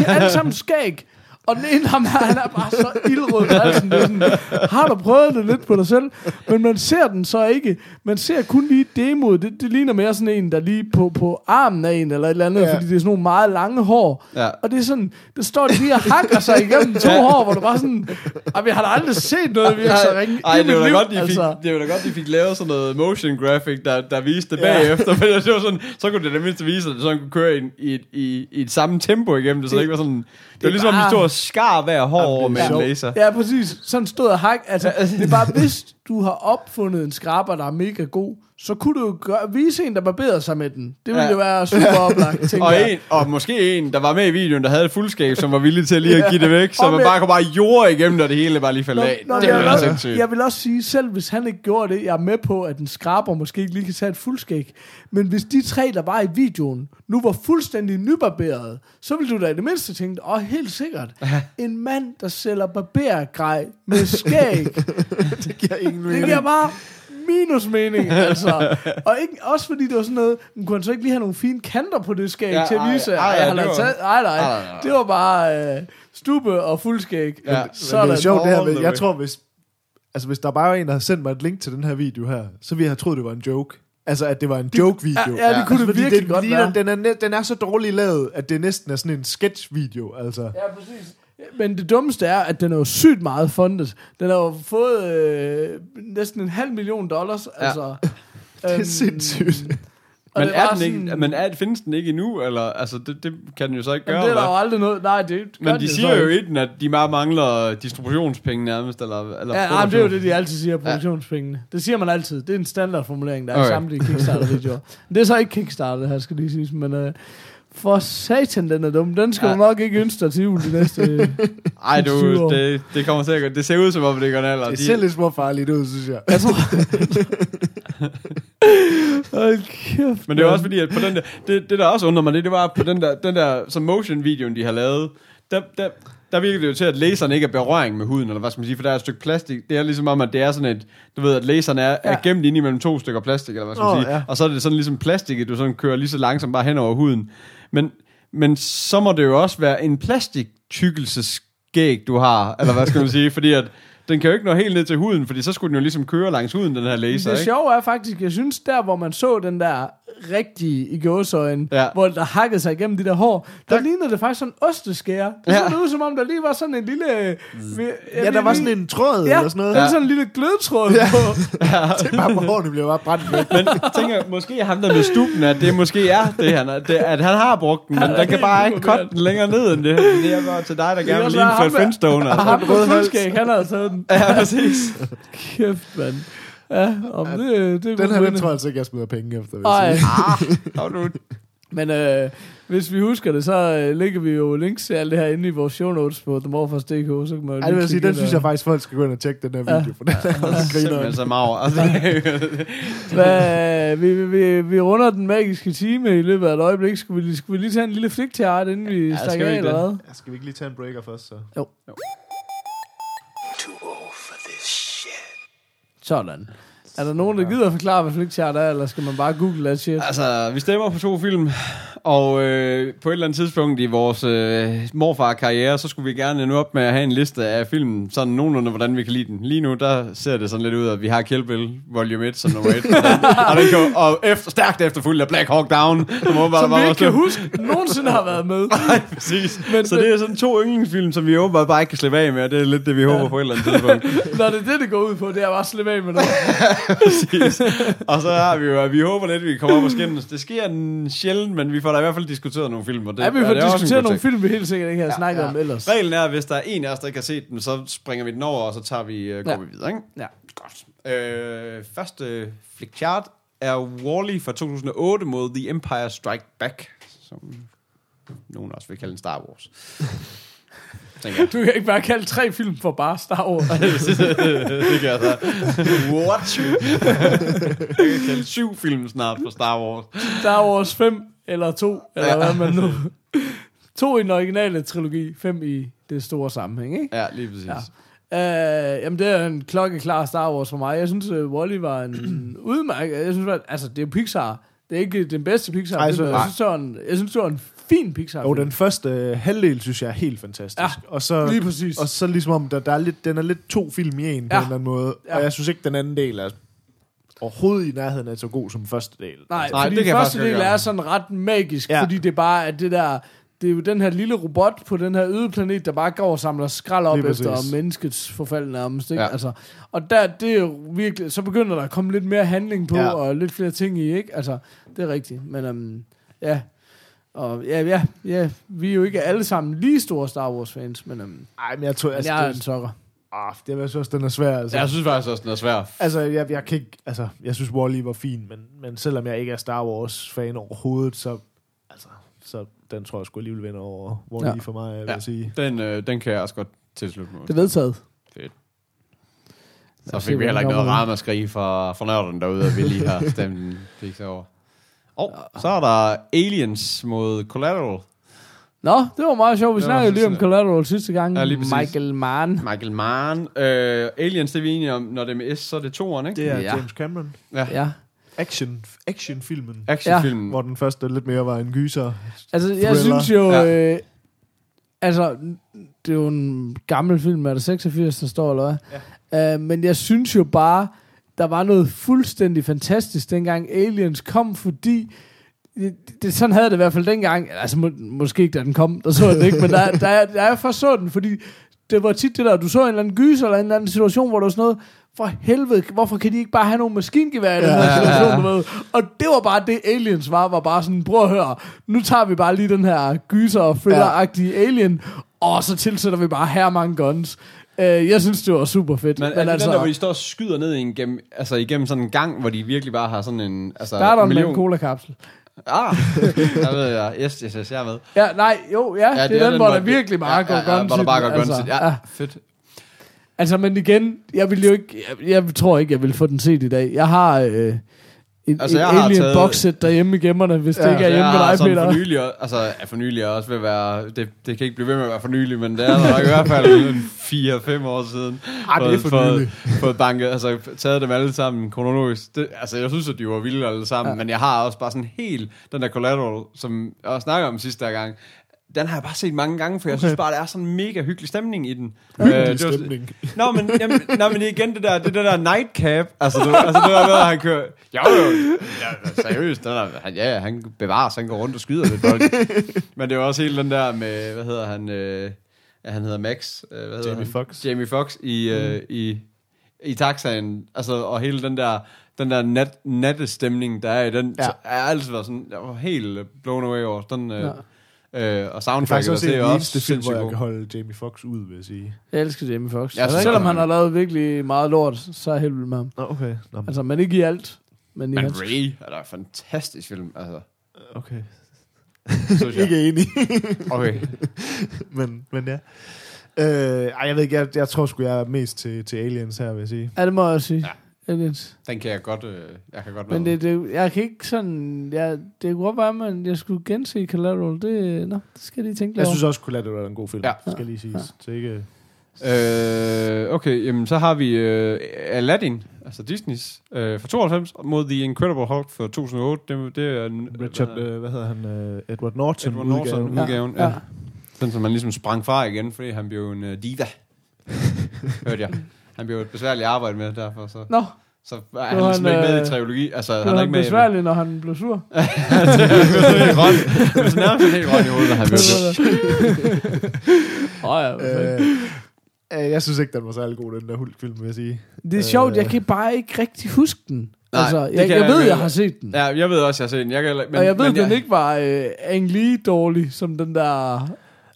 er alle sammen skæg. Og den ene ham her, han er bare så ildrød. i halsen. Det er sådan, har du prøvet det lidt på dig selv? Men man ser den så ikke. Man ser kun lige demoet. Det, det ligner mere sådan en, der lige på, på armen af en, eller et eller andet, Ja. ja. fordi det er sådan nogle meget lange hår. Ja. Og det er sådan, der står de lige og hakker sig igennem to hår, hvor du bare sådan, "Ej, jeg har da aldrig set noget virke så ringe Ej, i det var da liv." godt, de fik, det var da godt, de fik lavet sådan noget motion graphic, der, der viste det bagefter. For det var sådan, så kunne det da mindst vise, at det sådan kunne køre i, i, i, i et samme tempo igennem det, så Det- ikke var sådan... Det, er ligesom, om de bare- stod og skar hver hår er over med en sjovt. laser. Ja, præcis. Sådan stod og hak. Altså, det er bare, hvis du har opfundet en skraber, der er mega god, så kunne du jo gøre, vise en, der barberede sig med den. Det ville Ja. jo være super oplagt, tænker Og, jeg. en, og måske en, der var med i videoen, der havde et fuldskab, som var villig til lige at give det væk, så Og man bare kunne bare jorde igennem, og det hele bare lige faldt af. nå, det jeg, var vil da også, sindssygt. jeg vil også sige, selv hvis han ikke gjorde det, jeg er med på, at en skraber måske ikke lige kan tage et fuldskæg. Men hvis de tre, der var i videoen, nu var fuldstændig nybarberede, så ville du da i det mindste tænke, åh, helt sikkert, en mand, der sælger barbergrej med skæg, Det giver ingen Det mening. giver bare minus mening, altså. Og ikke, også fordi det var sådan noget, man kunne han så ikke lige have nogle fine kanter på det skæg Ja, til at ej, vise, ej, ej, det taget, ej, nej, Ej, nej, nej. det var bare øh, stube og fuldskæg. Ja. Men det er sjovt det her med, jeg tror, hvis, altså, hvis der bare var en, der havde sendt mig et link til den her video her, så ville jeg have troet, det var en joke. Altså, at det var en joke-video. ja, ja, det kunne det fordi virkelig den, godt være. Den er, den er så dårligt lavet, at det næsten er sådan en sketch-video, altså. Ja, præcis. Men det dummeste er, at den er jo sygt meget fundet. Den har jo fået øh, næsten en halv million dollars. Ja. Altså, Det er sindssygt. og Men, er den ikke, sådan- men er, findes den ikke endnu? Eller, altså, det, det kan den jo så ikke gøre. det er der jo aldrig noget. Nej, det Men de så siger jo ikke. at de bare mangler distributionspenge nærmest, eller, eller Ja, nej, det er jo det, de altid siger, produktionspengene. Det siger man altid. Det er en standardformulering, der er okay. i samtlige Kickstarter-videoer. Det er så ikke Kickstarter, det her skal lige siges, men øh, for satan, den er dum. Den skal Ja. du nok ikke ønske dig til jul de næste... Ej, du, 20 år. det, det kommer sikkert. Det ser ud som om, det går en alder. Det De- ser lidt småfarligt ud, synes jeg. jeg tror... Hold kæft, Men det er også fordi, at på den der, det, det der også undrer mig, det, det var på den der, den der som motion-videoen, de har lavet, der, der, der virker det jo til, at laseren ikke er berøring med huden, eller hvad skal man sige, for der er et stykke plastik. Det er ligesom om, at det er sådan et, du ved, at laseren er, ja. er gemt ind imellem to stykker plastik, eller hvad skal man Åh, sige. ja. Og så er det sådan ligesom plastik, du sådan kører lige så langsomt bare hen over huden. Men, men så må det jo også være en plastiktykkelseskæg, du har, eller hvad skal man sige, fordi at den kan jo ikke nå helt ned til huden, fordi så skulle den jo ligesom køre langs huden, den her laser, Det ikke? sjove er faktisk, jeg synes, der hvor man så den der rigtige i gåsøjen, Ja. ja. hvor der hakkede sig igennem de der hår, der, Der- lignede det faktisk sådan en osteskære. Det Ja. så ud som om, der lige var sådan en lille... Ja, der var sådan en tråd Ja, eller sådan noget. der var sådan en lille glødtråd ja. på. Det er bare på hårene bliver bare brændt væk. Men jeg tænker, måske ham der med stuben, at det måske er det, han, er, det, at han har brugt den, men er den kan bare ikke cutte den længere ned end det. Det er bare til dig, der gerne vil ligne Fred Flintstone. Og ham på fuldskæg, han havde taget den. Ja, præcis. Kæft, mand. Ja, om det, det Den her, den tror jeg altså ikke, jeg smider penge efter. Vil Ej, jeg sige. Og du, men øh, hvis vi husker det, så øh, lægger vi jo links til alt det her inde i vores show notes på themorphers.dk, så kan man jo lige det vil sige, den synes jeg faktisk, folk skal gå ind og tjekke den her video, Ja. for den er også griner. simpelthen så mager. Altså, Hvad, vi, vi, vi runder den magiske time i løbet af et øjeblik. Skulle vi, skulle vi lige tage en lille flik til art, inden vi Ja, ja, skal stikker vi af, ikke eller hvad? Ja, Skal vi ikke lige tage en breaker først, så? Too old for this shit. Sådan. Er der nogen, der gider forklare, hvad flickchart er, eller skal man bare google that shit? Altså, vi stemmer på to film, og øh, på et eller andet tidspunkt i vores øh, morfar-karriere, så skulle vi gerne nå op med at have en liste af film, sådan nogenlunde, hvordan vi kan lide den. Lige nu, der ser det sådan lidt ud, at vi har Kill Bill Volume 1 som nummer 1, og, og, den kan, og efter, stærkt efterfulgt af Black Hawk Down, som, åbenbart Som vi ikke kan huske, nogensinde har været med. Nej, præcis. Men- så det er sådan to yndlingsfilm, som vi åbenbart bare ikke kan slippe af med, og det er lidt det, vi håber på et eller andet tidspunkt. Når det er det, det går ud på, det er bare at slippe af med noget. Præcis. Og så har vi jo, vi håber lidt, at vi kommer op og skændes. Det sker en sjældent, men vi får da i hvert fald diskuteret nogle film. Og det, Ja, vi får en diskuteret nogle film, vi helt sikkert ikke har snakket om ellers. Reglen er, at hvis der er en af os, der ikke har set den, så springer vi den over, og så tager vi, uh, går Ja. vi videre, ikke? Ja. Godt. Øh, første flick chart er Wall-E fra 2008 mod The Empire Strike Back, som nogen også vil kalde en Star Wars. Tænker jeg. Du kan ikke bare kalde tre film for bare Star Wars. det kan jeg så. What? jeg kan kalde syv film snart for Star Wars. Star Wars 5 eller 2, eller Ja. hvad man nu... To i den originale trilogi, fem i det store sammenhæng, ikke? Ja, lige præcis. Ja. Uh, jamen, det er en klokkeklar Star Wars for mig. Jeg synes, uh, Wall-E var en udmærket... Jeg synes, at, altså, det er Pixar. Det er ikke den bedste Pixar. Ej, så- jeg, synes, det var en, jeg synes, det var en fin Pixar. Og den første øh, halvdel, synes jeg er helt fantastisk. Ja, og så, lige præcis. Og så ligesom om, der, der er lidt, den er lidt to film i en på Ja. en eller anden måde. Ja. Og jeg synes ikke, den anden del er overhovedet i nærheden af så god som første del. Nej, Nej, fordi det kan jeg første del er sådan ret magisk, Ja. fordi det er bare at det der... Det er jo den her lille robot på den her øde planet, der bare går og samler skrald op Lige efter præcis. menneskets forfald nærmest. Ikke? Ja. Altså, og der, det er jo virkelig, så begynder der at komme lidt mere handling på, ja. og lidt flere ting i, ikke? Altså, det er rigtigt. Men um, ja, og ja, ja, ja, vi er jo ikke alle sammen lige store Star Wars fans, men um, Ej, men jeg tror, altså, jeg er en det, sokker. ah, det er jeg synes også, den er svær. Altså. Jeg synes faktisk også, den er svær. Altså, jeg, jeg kan ikke, altså, jeg synes Wall-E var fin, men, men selvom jeg ikke er Star Wars-fan overhovedet, så, altså, så den tror jeg sgu alligevel vinder over Wall-E ja. For mig, vil Ja. jeg sige. Den, øh, den kan jeg også godt tilslutte mig. Det er vedtaget. Så os se, fik vi heller ikke noget ramaskrig fra, fra nørderne derude, at vi lige har stemt en fix over. Og så er der Aliens mod Collateral. Nå, det var meget sjovt. Vi snakkede lige om Collateral sidste gang. Ja, lige præcis. Michael Mann. Michael Mann. Øh, Aliens, det er vi enige om. Når det er med S, så er det toeren, ikke? Det er Ja. ja. James Cameron. Ja. Ja. Action, actionfilmen. Actionfilmen. Hvor den første lidt mere var en gyser. Altså, jeg Thriller. synes jo... Ja. Ja. Øh, altså, det er jo en gammel film, er det 86, der står, eller hvad? Ja. Uh, men jeg synes jo bare, der var noget fuldstændig fantastisk, dengang Aliens kom, fordi... Det, det, sådan havde det i hvert fald dengang. Altså, må, måske ikke, da den kom, der så jeg den ikke, men der, der, der jeg først så den, fordi det var tit det der, du så en eller anden gyser, eller en eller anden situation, hvor der var sådan noget, for helvede, hvorfor kan de ikke bare have nogle maskingevær i den her situation, du ved? Og det var bare det, Aliens var, var bare sådan, prøv at høre, nu tager vi bare lige den her gyser og thriller-agtige alien, og så tilsætter vi bare her mange guns. Uh, jeg synes, det var super fedt. Men, men er det altså, den der, hvor de står og skyder ned i en gennem, altså igennem sådan en gang, hvor de virkelig bare har sådan en... Altså, starter med million- en cola-kapsel. Ah, der ved jeg. Yes, yes, yes, jeg er med. Ja, nej, jo, ja, ja det, er den, hvor der virkelig bare går ja, ja, guns hvor der bare den, går altså. den. Ja, fedt. Altså, men igen, jeg vil jo ikke, jeg, jeg tror ikke, jeg vil få den set i dag. Jeg har øh, et, Altså, altså, et jeg har alien taget- boxset derhjemme i gemmerne, hvis ja, det ikke er Så hjemme med dig, Peter. for nylig, altså er for nylig også ved at være, det, det kan ikke blive ved med at være for nylig, men det er der i hvert fald en 4-5 år siden. Ah, det er for fået, nylig. fået banket, altså taget dem alle sammen kronologisk. Det, altså jeg synes, at de var vilde alle sammen, ja. men jeg har også bare sådan helt den der collateral, som jeg også snakkede om sidste gang, den har jeg bare set mange gange, for jeg synes bare, der er sådan en mega hyggelig stemning i den. Hyggelig det var- stemning. Nå, men, jamen, nå, men igen, det der, det, der, der nightcap, altså, du, altså det der med, at han kører, jo, jo, ja, seriøst, den der, han, ja, han bevares, han går rundt og skyder lidt folk. men det er også hele den der med, hvad hedder han, øh, ja, han hedder Max, øh, hvad hedder Jamie han? Foxx. Jamie Fox i, øh, i, i taxaen, altså, og hele den der, den der nat, nattestemning, der er i den, Ja. er altid været sådan, jeg var helt øh, blown away over den, øh, Ja. Øh, og Det er også det en er af de også eneste film, hvor jeg god. kan holde Jamie Foxx ud, vil jeg sige. Jeg elsker Jamie Foxx. Jeg Altså, selvom han- har lavet virkelig meget lort, så er jeg helt vild med ham. Nå, okay. Nå, Altså, men ikke i alt. Men i Men hans. Ray er da en fantastisk film, altså. okay. Synes jeg. Ikke enig, Okay. men, men ja. Øh, ej, jeg ved ikke, jeg, jeg tror sgu, jeg er mest til, til Aliens her, vil jeg sige. Ja, det må jeg også sige. Ja. Aliens. Den kan jeg godt, øh, jeg kan godt Men det, det, jeg kan ikke sådan... Jeg, det kunne godt være, at jeg skulle gense Collateral. Det, nå, det skal jeg lige tænke lidt Jeg over. synes også, Collateral er en god film, Ja. ja. skal lige siges. Ja. Så ikke... Øh, okay, jamen så har vi øh, Aladdin, altså Disneys, øh, fra 92, mod The Incredible Hulk fra 2008. Det, det er en, Richard, hvad øh, hvad hedder han? Øh, Edward Norton. Edward Norton udgaven. udgaven. Ja, ja. Den, som man ligesom sprang fra igen, fordi han blev en uh, diva. Hørte jeg. Han blev et besværligt arbejde med, derfor så, Nå, så er han ligesom han, ikke med øh, i trilogi. Altså, det han er var ikke med i besværligt, når han blev sur. det er helt grøn. Det er nærmest helt grøn i hovedet, når han blev Åh oh, ja, Øh, øh, jeg synes ikke, den var særlig god, den der Hulk-film, vil jeg sige. Det er sjovt, jeg kan bare ikke rigtig huske den. Nej, altså, jeg, kan jeg, jeg ved, jeg har set den. Ja, jeg ved også, jeg har set den. Jeg kan, men, Men, og jeg ved, men den ikke var øh, Ang Lee dårlig, som den der...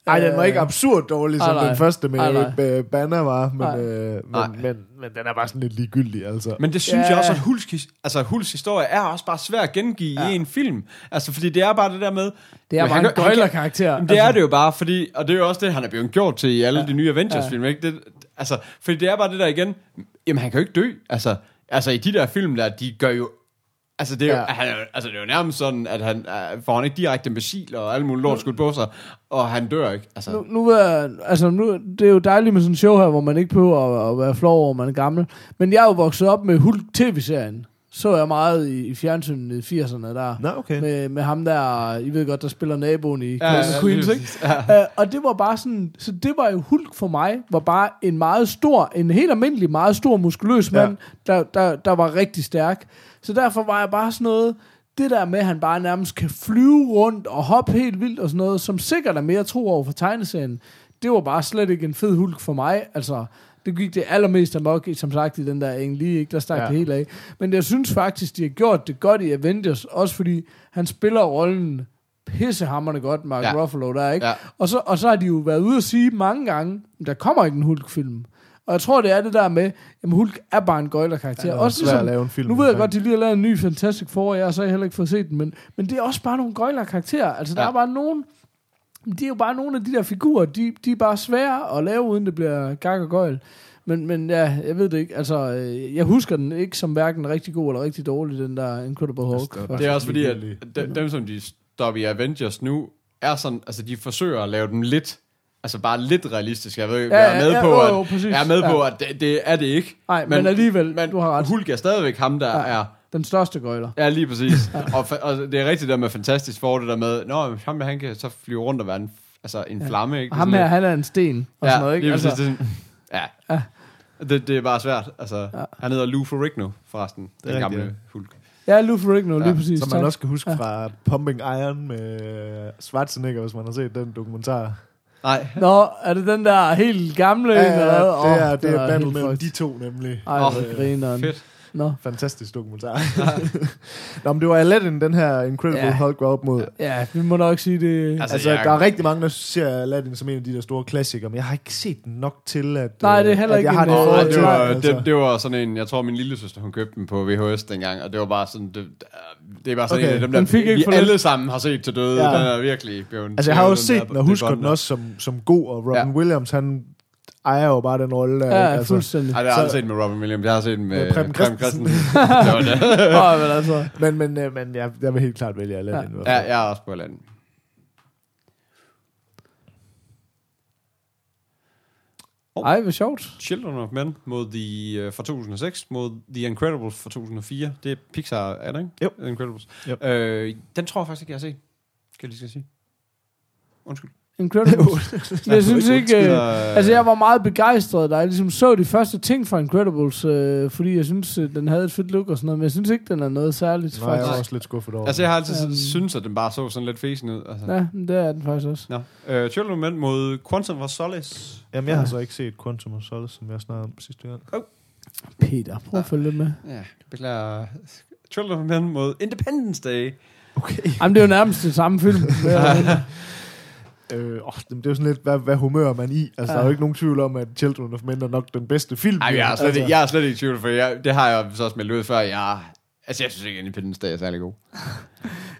Nej, den var øh, ikke absurd dårlig, som nej. den første med øh, Banner var, men, øh, men, men, men den er bare sådan lidt ligegyldig, altså. Men det synes Ja. jeg også, at Hulks, altså, Hulks historie er også bare svær at gengive ja. i en film. Altså, fordi det er bare det der med... Det er bare han en gøjlerkarakter. Jamen, det er det jo bare, fordi, og det er jo også det, han er blevet gjort til i alle ja. de nye Avengers-film, ikke? Det, altså, fordi det er bare det der igen, jamen han kan jo ikke dø, altså, altså i de der film der, de gør jo, altså det er jo, Ja. han altså, det er jo nærmest sådan, at han uh, får han ikke direkte missil og alle mulige lort skudt på sig, og han dør ikke, altså. Nu, nu, er, altså nu, det er jo dejligt med sådan en show her, hvor man ikke behøver at, at være flov over, man er gammel. Men jeg er jo vokset op med Hulk TV-serien. Så jeg meget i, i fjernsynet i 80'erne der. Nå, okay. Med, med ham der, I ved godt, der spiller naboen i Ja, ja, ja, Queens, ikke? Ja. Uh, og det var bare sådan, så det var jo Hulk for mig, var bare en meget stor, en helt almindelig, meget stor, muskuløs mand, der, der, der var rigtig stærk. Så derfor var jeg bare sådan noget, det der med, at han bare nærmest kan flyve rundt og hoppe helt vildt og sådan noget, som sikkert er mere tro over for tegneserien, det var bare slet ikke en fed Hulk for mig. Altså, det gik det allermest amok, som sagt, i den der Lee, ikke? der stak Ja. det helt af. Men jeg synes faktisk, de har gjort det godt i Avengers, også fordi han spiller rollen pissehammerende godt, Mark Ja. Ruffalo der, ikke? Ja. Og, så, og så har de jo været ude at sige mange gange, der kommer ikke en Hulk-film. Og jeg tror, det er det der med, at Hulk er bare en gøjlerkarakter. Ja, også ligesom, at lave en film nu ved jeg godt, de lige har lavet en ny Fantastic Four, jeg har så heller ikke fået set den, men, men det er også bare nogle gøjlerkarakterer. Altså, der Ja. er bare nogen, de er jo bare nogle af de der figurer, de, de er bare svære at lave, uden det bliver gag og gøjl. Men, men ja, jeg ved det ikke. Altså, øh, jeg husker den ikke som hverken rigtig god eller rigtig dårlig, den der Incredible Hulk. Det er Det er også fordi, at dem, dem som de står i Avengers nu, er sådan, altså de forsøger at lave dem lidt, altså bare lidt realistiske. Jeg, ved, Ja, jeg er ja, med ja, på, jo, at, jo, præcis. jeg er med Ja. på, at det, det er det ikke. Nej, men alligevel, men du har ret. Hulk er stadigvæk ham, der Ja. er Den største gøjler. Ja, lige præcis. og, fa- og det er rigtigt der med fantastisk for det der med, nå, ham han kan så flyve rundt og være en, altså en flamme, ikke? Og ham Det er her, han er en sten og lidt- sådan noget, ikke? Lige præcis, Altså, det er sådan- ja. Det, det er bare svært. Altså, ja. Han hedder Lou Ferrigno, forresten. Den rigtigt, gamle ja. Hulk. ja, Lou Ferrigno, Ja, lige præcis. Som man tak. også kan huske fra Pumping Iron med Schwarzenegger, hvis man har set den dokumentar. Nej. Nå, er det den der helt gamle? Ja, eller hvad? det er, det den er battle mellem de to nemlig. Ej, Åh, hvor grineren. Fedt. Nå. Fantastisk dokumentar. Nå, men det var Aladdin, den her Incredible Ja. Hulk var op mod. Ja, vi må nok sige det. Altså, Altså, jeg- der er rigtig mange, der ser Aladdin som en af de der store klassikere, men jeg har ikke set den nok til, at, Nej, øh, det er heller at ikke jeg har det øh, det, var, altså. det, det var sådan en, jeg tror min lille søster, hun købte den på VHS dengang, og det var bare sådan, det, det er bare sådan Okay. en af dem, der fik ikke vi alle sammen har set til døde. Ja. Den er virkelig blevet... Altså, jeg har også set den og husker den også som, som god, og Robin Ja. Williams, han ejer jo bare den rolle der. Ja, ikke? altså. fuldstændig. Ej, det har jeg aldrig set med Robin Williams. Jeg har set den med, Med Preben Preben Christensen. Christensen. det var det. Men altså. Men, men, øh, men jeg, jeg vil helt klart vælge Aladdin. Ja, fald. jeg er også på Aladdin. Ej, hvor sjovt. Children of Men mod the, uh, fra 2006 mod The Incredibles fra 2004. Det er Pixar, er det ikke? Jo. The Incredibles. Jo. Øh, den tror jeg faktisk ikke, jeg har set. Skal jeg lige skal sige. Undskyld. Incredibles. Men jeg synes ikke... Øh, øh, altså, jeg var meget begejstret, da jeg ligesom så de første ting fra Incredibles, øh, fordi jeg synes, øh, den havde et fedt look og sådan noget, men jeg synes ikke, den er noget særligt, Nej, jeg faktisk. var også lidt skuffet over Altså, jeg har altid Øhm. um, synes at den bare så sådan lidt fesen ud. Altså. Ja, det er den faktisk også. Nå. Uh, Children of Men mod Quantum of Solace. Jamen, jeg har så ikke set Quantum of Solace, som jeg snakkede om sidste gang. Peter, prøv at følge lidt med. Ja, beklager. Children of Men mod Independence Day. Okay. Jamen, det er jo nærmest det samme film. Øh, åh, det er jo sådan lidt, hvad, hvad humør er man i? Altså, Ja. ja. der er jo ikke nogen tvivl om, at Children of Men er nok den bedste film. Ej, jeg er slet, altså, ikke, jeg er slet ikke i tvivl, for jeg, det har jeg så også meldt ud før. Jeg, altså, jeg synes ikke, Independence Day er særlig god.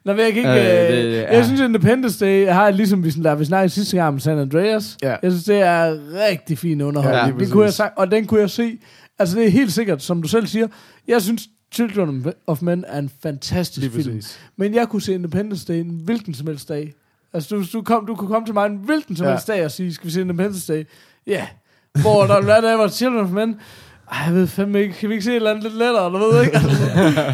Nå, men jeg kan ikke... Øh, Øh, det er- jeg synes, Independence Day har ligesom vi, der vi snakkede sidste gang om San Andreas. Ja. Jeg synes, det er rigtig fin underholdning. Ja, Ja, det kunne jeg sagt, og den kunne jeg se. Altså, det er helt sikkert, som du selv siger. Jeg synes, Children of Men er en fantastisk film. Men jeg kunne se Independence Day en hvilken som helst dag. Altså, du, du, kom, du kunne komme til mig en hvilken som Ja. helst dag og sige, skal vi se Independence Day? Ja. hvor der blandt andet var Children of Men. Ej, jeg ved fandme ikke, kan vi ikke se et eller andet lidt lettere, du ved ikke? Altså,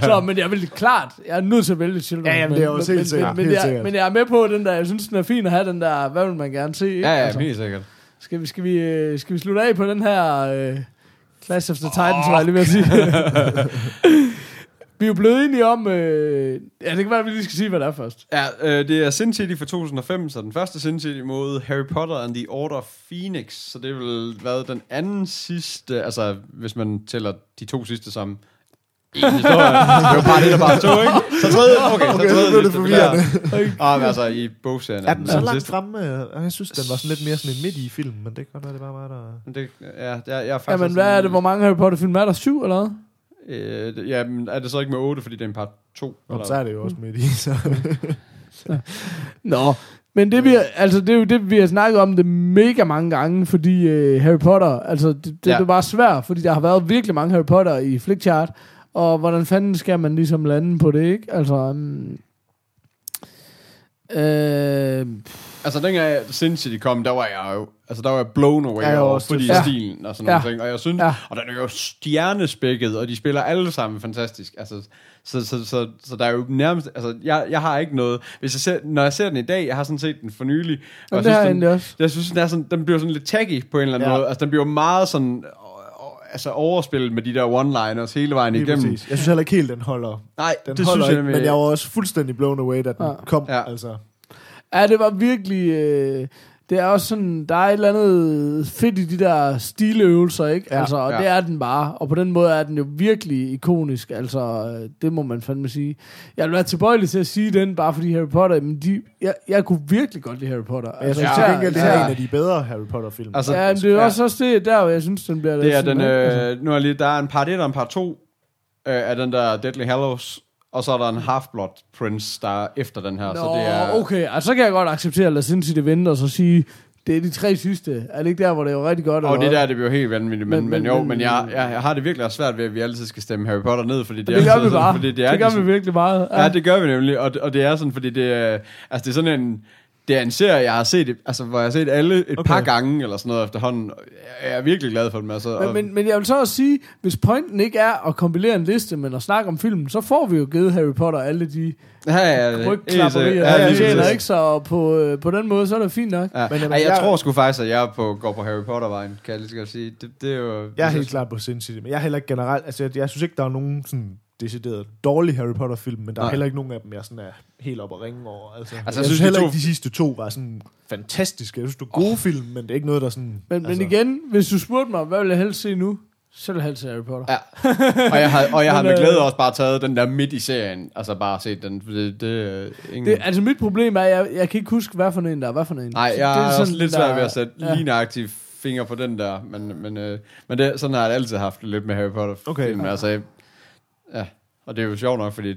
så, men jeg vil klart, jeg er nødt til at vælge Children Ja, of jamen, Men. det er også men, helt sikkert, Men, men, jeg, men jeg er med på den der, jeg synes, den er fin at have den der, hvad vil man gerne se? Ikke? Ja, ja, altså, helt sikkert. skal, vi, skal, vi, øh, skal vi slutte af på den her øh, Clash of the Titans, var jeg lige ved at sige. vi er jo blevet enige om, øh, ja, det kan være, at vi lige skal sige, hvad det er først. Ja, øh, det er Sin City fra 2005, så den første Sin City mod Harry Potter and the Order of Phoenix, så det er vel været den anden sidste, altså hvis man tæller de to sidste sammen. En historie. det var bare det, der bare to, ikke? Så tredje, okay, Okay, så tredje blev det forvirrende. Ah, men altså i bogserien. Er den så langt sidste. fremme? Jeg synes, den var sådan lidt mere sådan en midt i filmen, men det kan godt være, det bare var der... Men Det, ja, jeg, jeg er faktisk Jamen, hvad er det, hvor mange Harry Potter-film er der? Syv eller hvad? Øh, ja, men er det så ikke med 8, fordi det er en part 2? Og så er det jo også midt i, så... Nå, men det, vi, altså, det er jo det, vi har snakket om det mega mange gange, fordi øh, Harry Potter, altså det, det, Ja. det er bare svært, fordi der har været virkelig mange Harry Potter i Flickchart, og hvordan fanden skal man ligesom lande på det, ikke? Altså, um, øh, Altså, dengang Sin City kom, der var jeg jo, altså der var jeg blown away Ja, jeg over, fordi ja. Stilen og sådan nogle Ja. ting. Og jeg synes, Ja. og den er jo stjernespækket, og de spiller alle sammen fantastisk. Altså, så, så, så, så, der er jo nærmest, altså jeg, jeg har ikke noget, hvis jeg ser, når jeg ser den i dag, jeg har sådan set den for nylig, og men det har jeg den, egentlig også. jeg synes, den, er sådan, den bliver sådan lidt tacky på en eller anden Ja. måde. Altså, den bliver meget sådan, altså overspillet med de der one-liners hele vejen Lige igennem. præcis. Jeg synes heller ikke helt, den holder. Nej, Den det holder synes jeg, ikke, med, men jeg var også fuldstændig blown away, da den Ja. kom. Ja. Altså. Ja, det var virkelig... Øh, det er også sådan, der er et eller andet fedt i de der stiløvelser, ikke? Ja, altså, og ja. det er den bare. Og på den måde er den jo virkelig ikonisk. Altså, det må man fandme sige. Jeg vil være tilbøjelig til at sige den, bare fordi Harry Potter, men de, jeg, jeg kunne virkelig godt lide Harry Potter. Jeg synes Ja, til gengæld, det er en af de bedre Harry Potter-film. Altså, ja, men det er ja. også, også det, der, hvor jeg synes, den bliver Det er lidt den? Altså, øh, nu er lige, der er en part 1 og en part 2 øh, af den der Deadly Hallows, og så er der en Half-Blood Prince, der er efter den her, Nå, så det er... okay, altså, så kan jeg godt acceptere at lade Sin vente, og så sige, det er de tre sidste. Er det ikke der, hvor det er jo rigtig godt? Og det hvad? der, det bliver helt vanvittigt, men, Men- men, men, jo, men- jeg, jeg, jeg har det virkelig svært ved, at vi altid skal stemme Harry Potter ned, fordi det, det er gør altid vi sådan, bare. Fordi det, er det gør ligesom- vi virkelig meget. Ja, det gør vi nemlig, og, og det er sådan, fordi det er, altså det er sådan en, det er en serie, jeg har set, altså hvor jeg har set alle et okay. Par gange, eller sådan noget efterhånden. Jeg er virkelig glad for dem, altså. og- Men, men, men jeg vil så også sige, hvis pointen ikke er at kompilere en liste, men at snakke om filmen, så får vi jo givet Harry Potter alle de ja, ja, rygklapperier, ja, Ja, ja, ikke? Så på, øh, på den måde, så er det fint nok. Ja. Men Men, jamen, Ej, jeg, jeg- tror sgu faktisk, at jeg på, går på Harry Potter-vejen, kan jeg lige sige. Det, det er jo... Jeg er helt klar på Sin City, men jeg er heller ikke generelt... Altså, jeg, jeg synes ikke, der er nogen sådan decideret dårlige Harry Potter-film, men der er Nej. heller ikke nogen af dem, jeg sådan er helt op at ringe over. Altså, jeg, jeg synes, synes, de heller to- ikke, de sidste to var sådan fantastiske. Jeg synes, det er gode oh. film, men det er ikke noget, der sådan... Men, altså, men igen, hvis du spurgte mig, hvad vil jeg helst se nu? Så vil jeg helst se Harry Potter. Ja. og jeg har, og jeg har med øh, glæde også bare taget den der midt i serien. Altså bare set den. Det, det, er ingen... Det, altså mit problem er, at jeg, jeg kan ikke huske, hvad for en der er hvad for en. Nej, jeg det er, også sådan, lidt svært ved at sætte ja. nøjagtigt finger på den der. Men, men, øh, men det, sådan har jeg altid haft lidt med Harry Potter. Okay. Filmen. Altså, jeg- ja. Og det er jo sjovt nok, fordi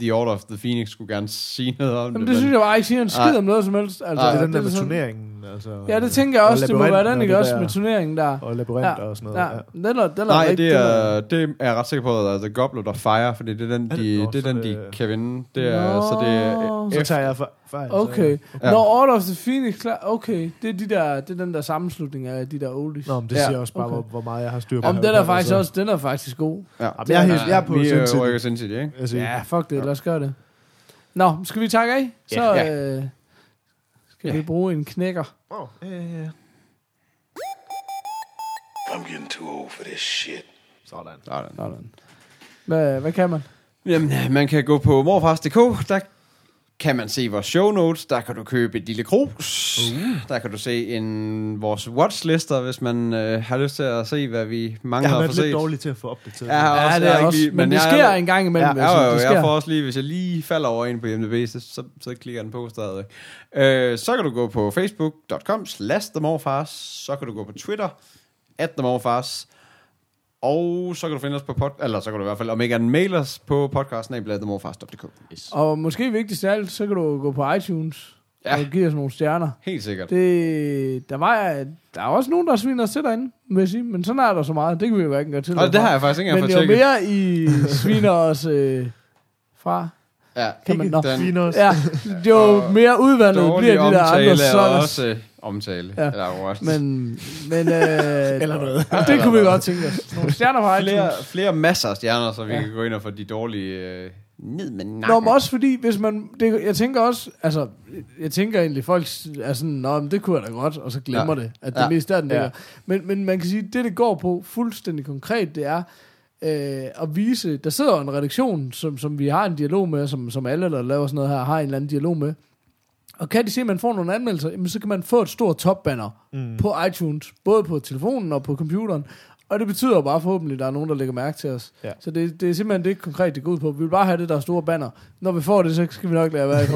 The Order of the Phoenix skulle gerne sige noget om Jamen, det. det synes jeg bare ikke siger en skid Nej. om noget som helst. Altså, Nej, det er den der er med turneringen. Altså, Ja, det tænker jeg og også, det må være den, og ikke det også, med turneringen der. Og labyrinter og sådan noget. Ja, Ja. den er, den er Nej, rigtig, det er, det er jeg ret sikker på, at The Goblet of Fire, fordi det er den, det- de, Nå, det er den, det- de kan vinde. Det er, Nå. så det er Så tager jeg fe- fejl. Okay. Ja. Når Order of the Phoenix, klar, okay, det er, de der, det er den der sammenslutning af de der oldies. Nå, men det Ja. siger også bare, Okay. hvor, hvor meget jeg har styr på. Om Harry den er Potter, faktisk så- også, den er faktisk god. ja. Jamen, jeg er jeg er på Vi Sin øh, City. rykker Sin City, ikke? Altså, Ja, fuck det, lad os gøre det. Nå, skal vi takke af? Så Ja. øh, skal vi bruge en knækker. Åh, ja, ja, ja. I'm getting too old for this shit. Sådan. Sådan. Sådan. Hvad, hvad kan man? Jamen, man kan gå på morfars.dk, der kan man se vores show notes, der kan du købe et lille krus, uh. der kan du se en, vores watchlister, hvis man øh, har lyst til at se, hvad vi mangler Jeg har at været få lidt set. dårlig til at få opdateret. Jeg Ja, også, det jeg er også, lige, men det jeg, sker en gang imellem. Ja, jeg Ja, jo, det jeg får også lige, hvis jeg lige falder over ind på IMDb, så, så, så klikker den på stadig. Øh, så kan du gå på facebook.com slash så kan du gå på Twitter, at og så kan du finde os på pod, eller så kan du i hvert fald, om ikke andet, mail os på podcasten af themorfars.dk. Yes. Og måske vigtigst af alt, så kan du gå på iTunes Ja. og give os nogle stjerner. Helt sikkert. Det, der, var, der er også nogen, der sviner os til derinde, vil jeg sige. Men sådan er der så meget. Det kan vi jo hverken gøre til. Og det har jeg faktisk ikke engang Men fået jo tjekket. mere I sviner os øh, fra, Ja, Kan man- nå. den. Ja, jo mere udvandet bliver de der andre, så er er der- også øh, omtale. Ja. Eller. Men, men øh, Eller noget. det kunne vi godt tænke os. Nogle stjerner på flere, iTunes. flere masser af stjerner, så vi Ja. ja. kan gå ind og få de dårlige øh, ned med nakken. Nå, men også fordi, hvis man, det, jeg tænker også, altså, jeg tænker egentlig, folk er sådan, nå, men det kunne jeg da godt, og så glemmer ja. Ja. det, at det Ja. mest er den Ja. Men, men man kan sige, det det går på fuldstændig konkret, det er øh, at vise, der sidder en redaktion, som, som vi har en dialog med, som, som alle, der laver sådan noget her, har en eller anden dialog med. Og kan de se, at man får nogle anmeldelser, jamen, så kan man få et stort topbanner mm. på iTunes, både på telefonen og på computeren. Og det betyder bare forhåbentlig, at der er nogen, der lægger mærke til os. Ja. Så det, det er simpelthen det konkret, det går ud på. Vi vil bare have det der store banner. Når vi får det, så skal vi nok lade være i.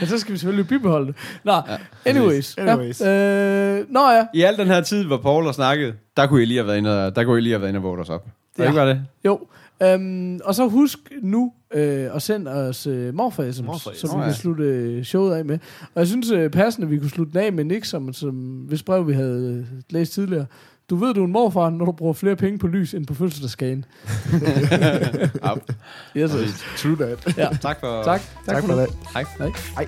Men så skal vi selvfølgelig bibeholde det. Nå, ja, anyways. Anyways. Ja, øh, nå ja, I al den her tid, hvor Paul har snakket, der kunne I lige have været inde og, der kunne I lige have været inde og vote os op. Det Ja. ikke var det? jo. Øhm, og så husk nu øh, at sende os øh, morfar Morfar-SMS. morfar så vi ja. slutte øh, showet af med. Og jeg synes øh, passende, at vi kunne slutte den af med Nick, som, som hvis brev vi havde øh, læst tidligere. Du ved, du er en morfar, når du bruger flere penge på lys end på fødselsdagsskagen. Ja. Yes, yes. True that. Ja. Tak for... Tak. Tak, Tak for for det. Hej. Hej. Hej.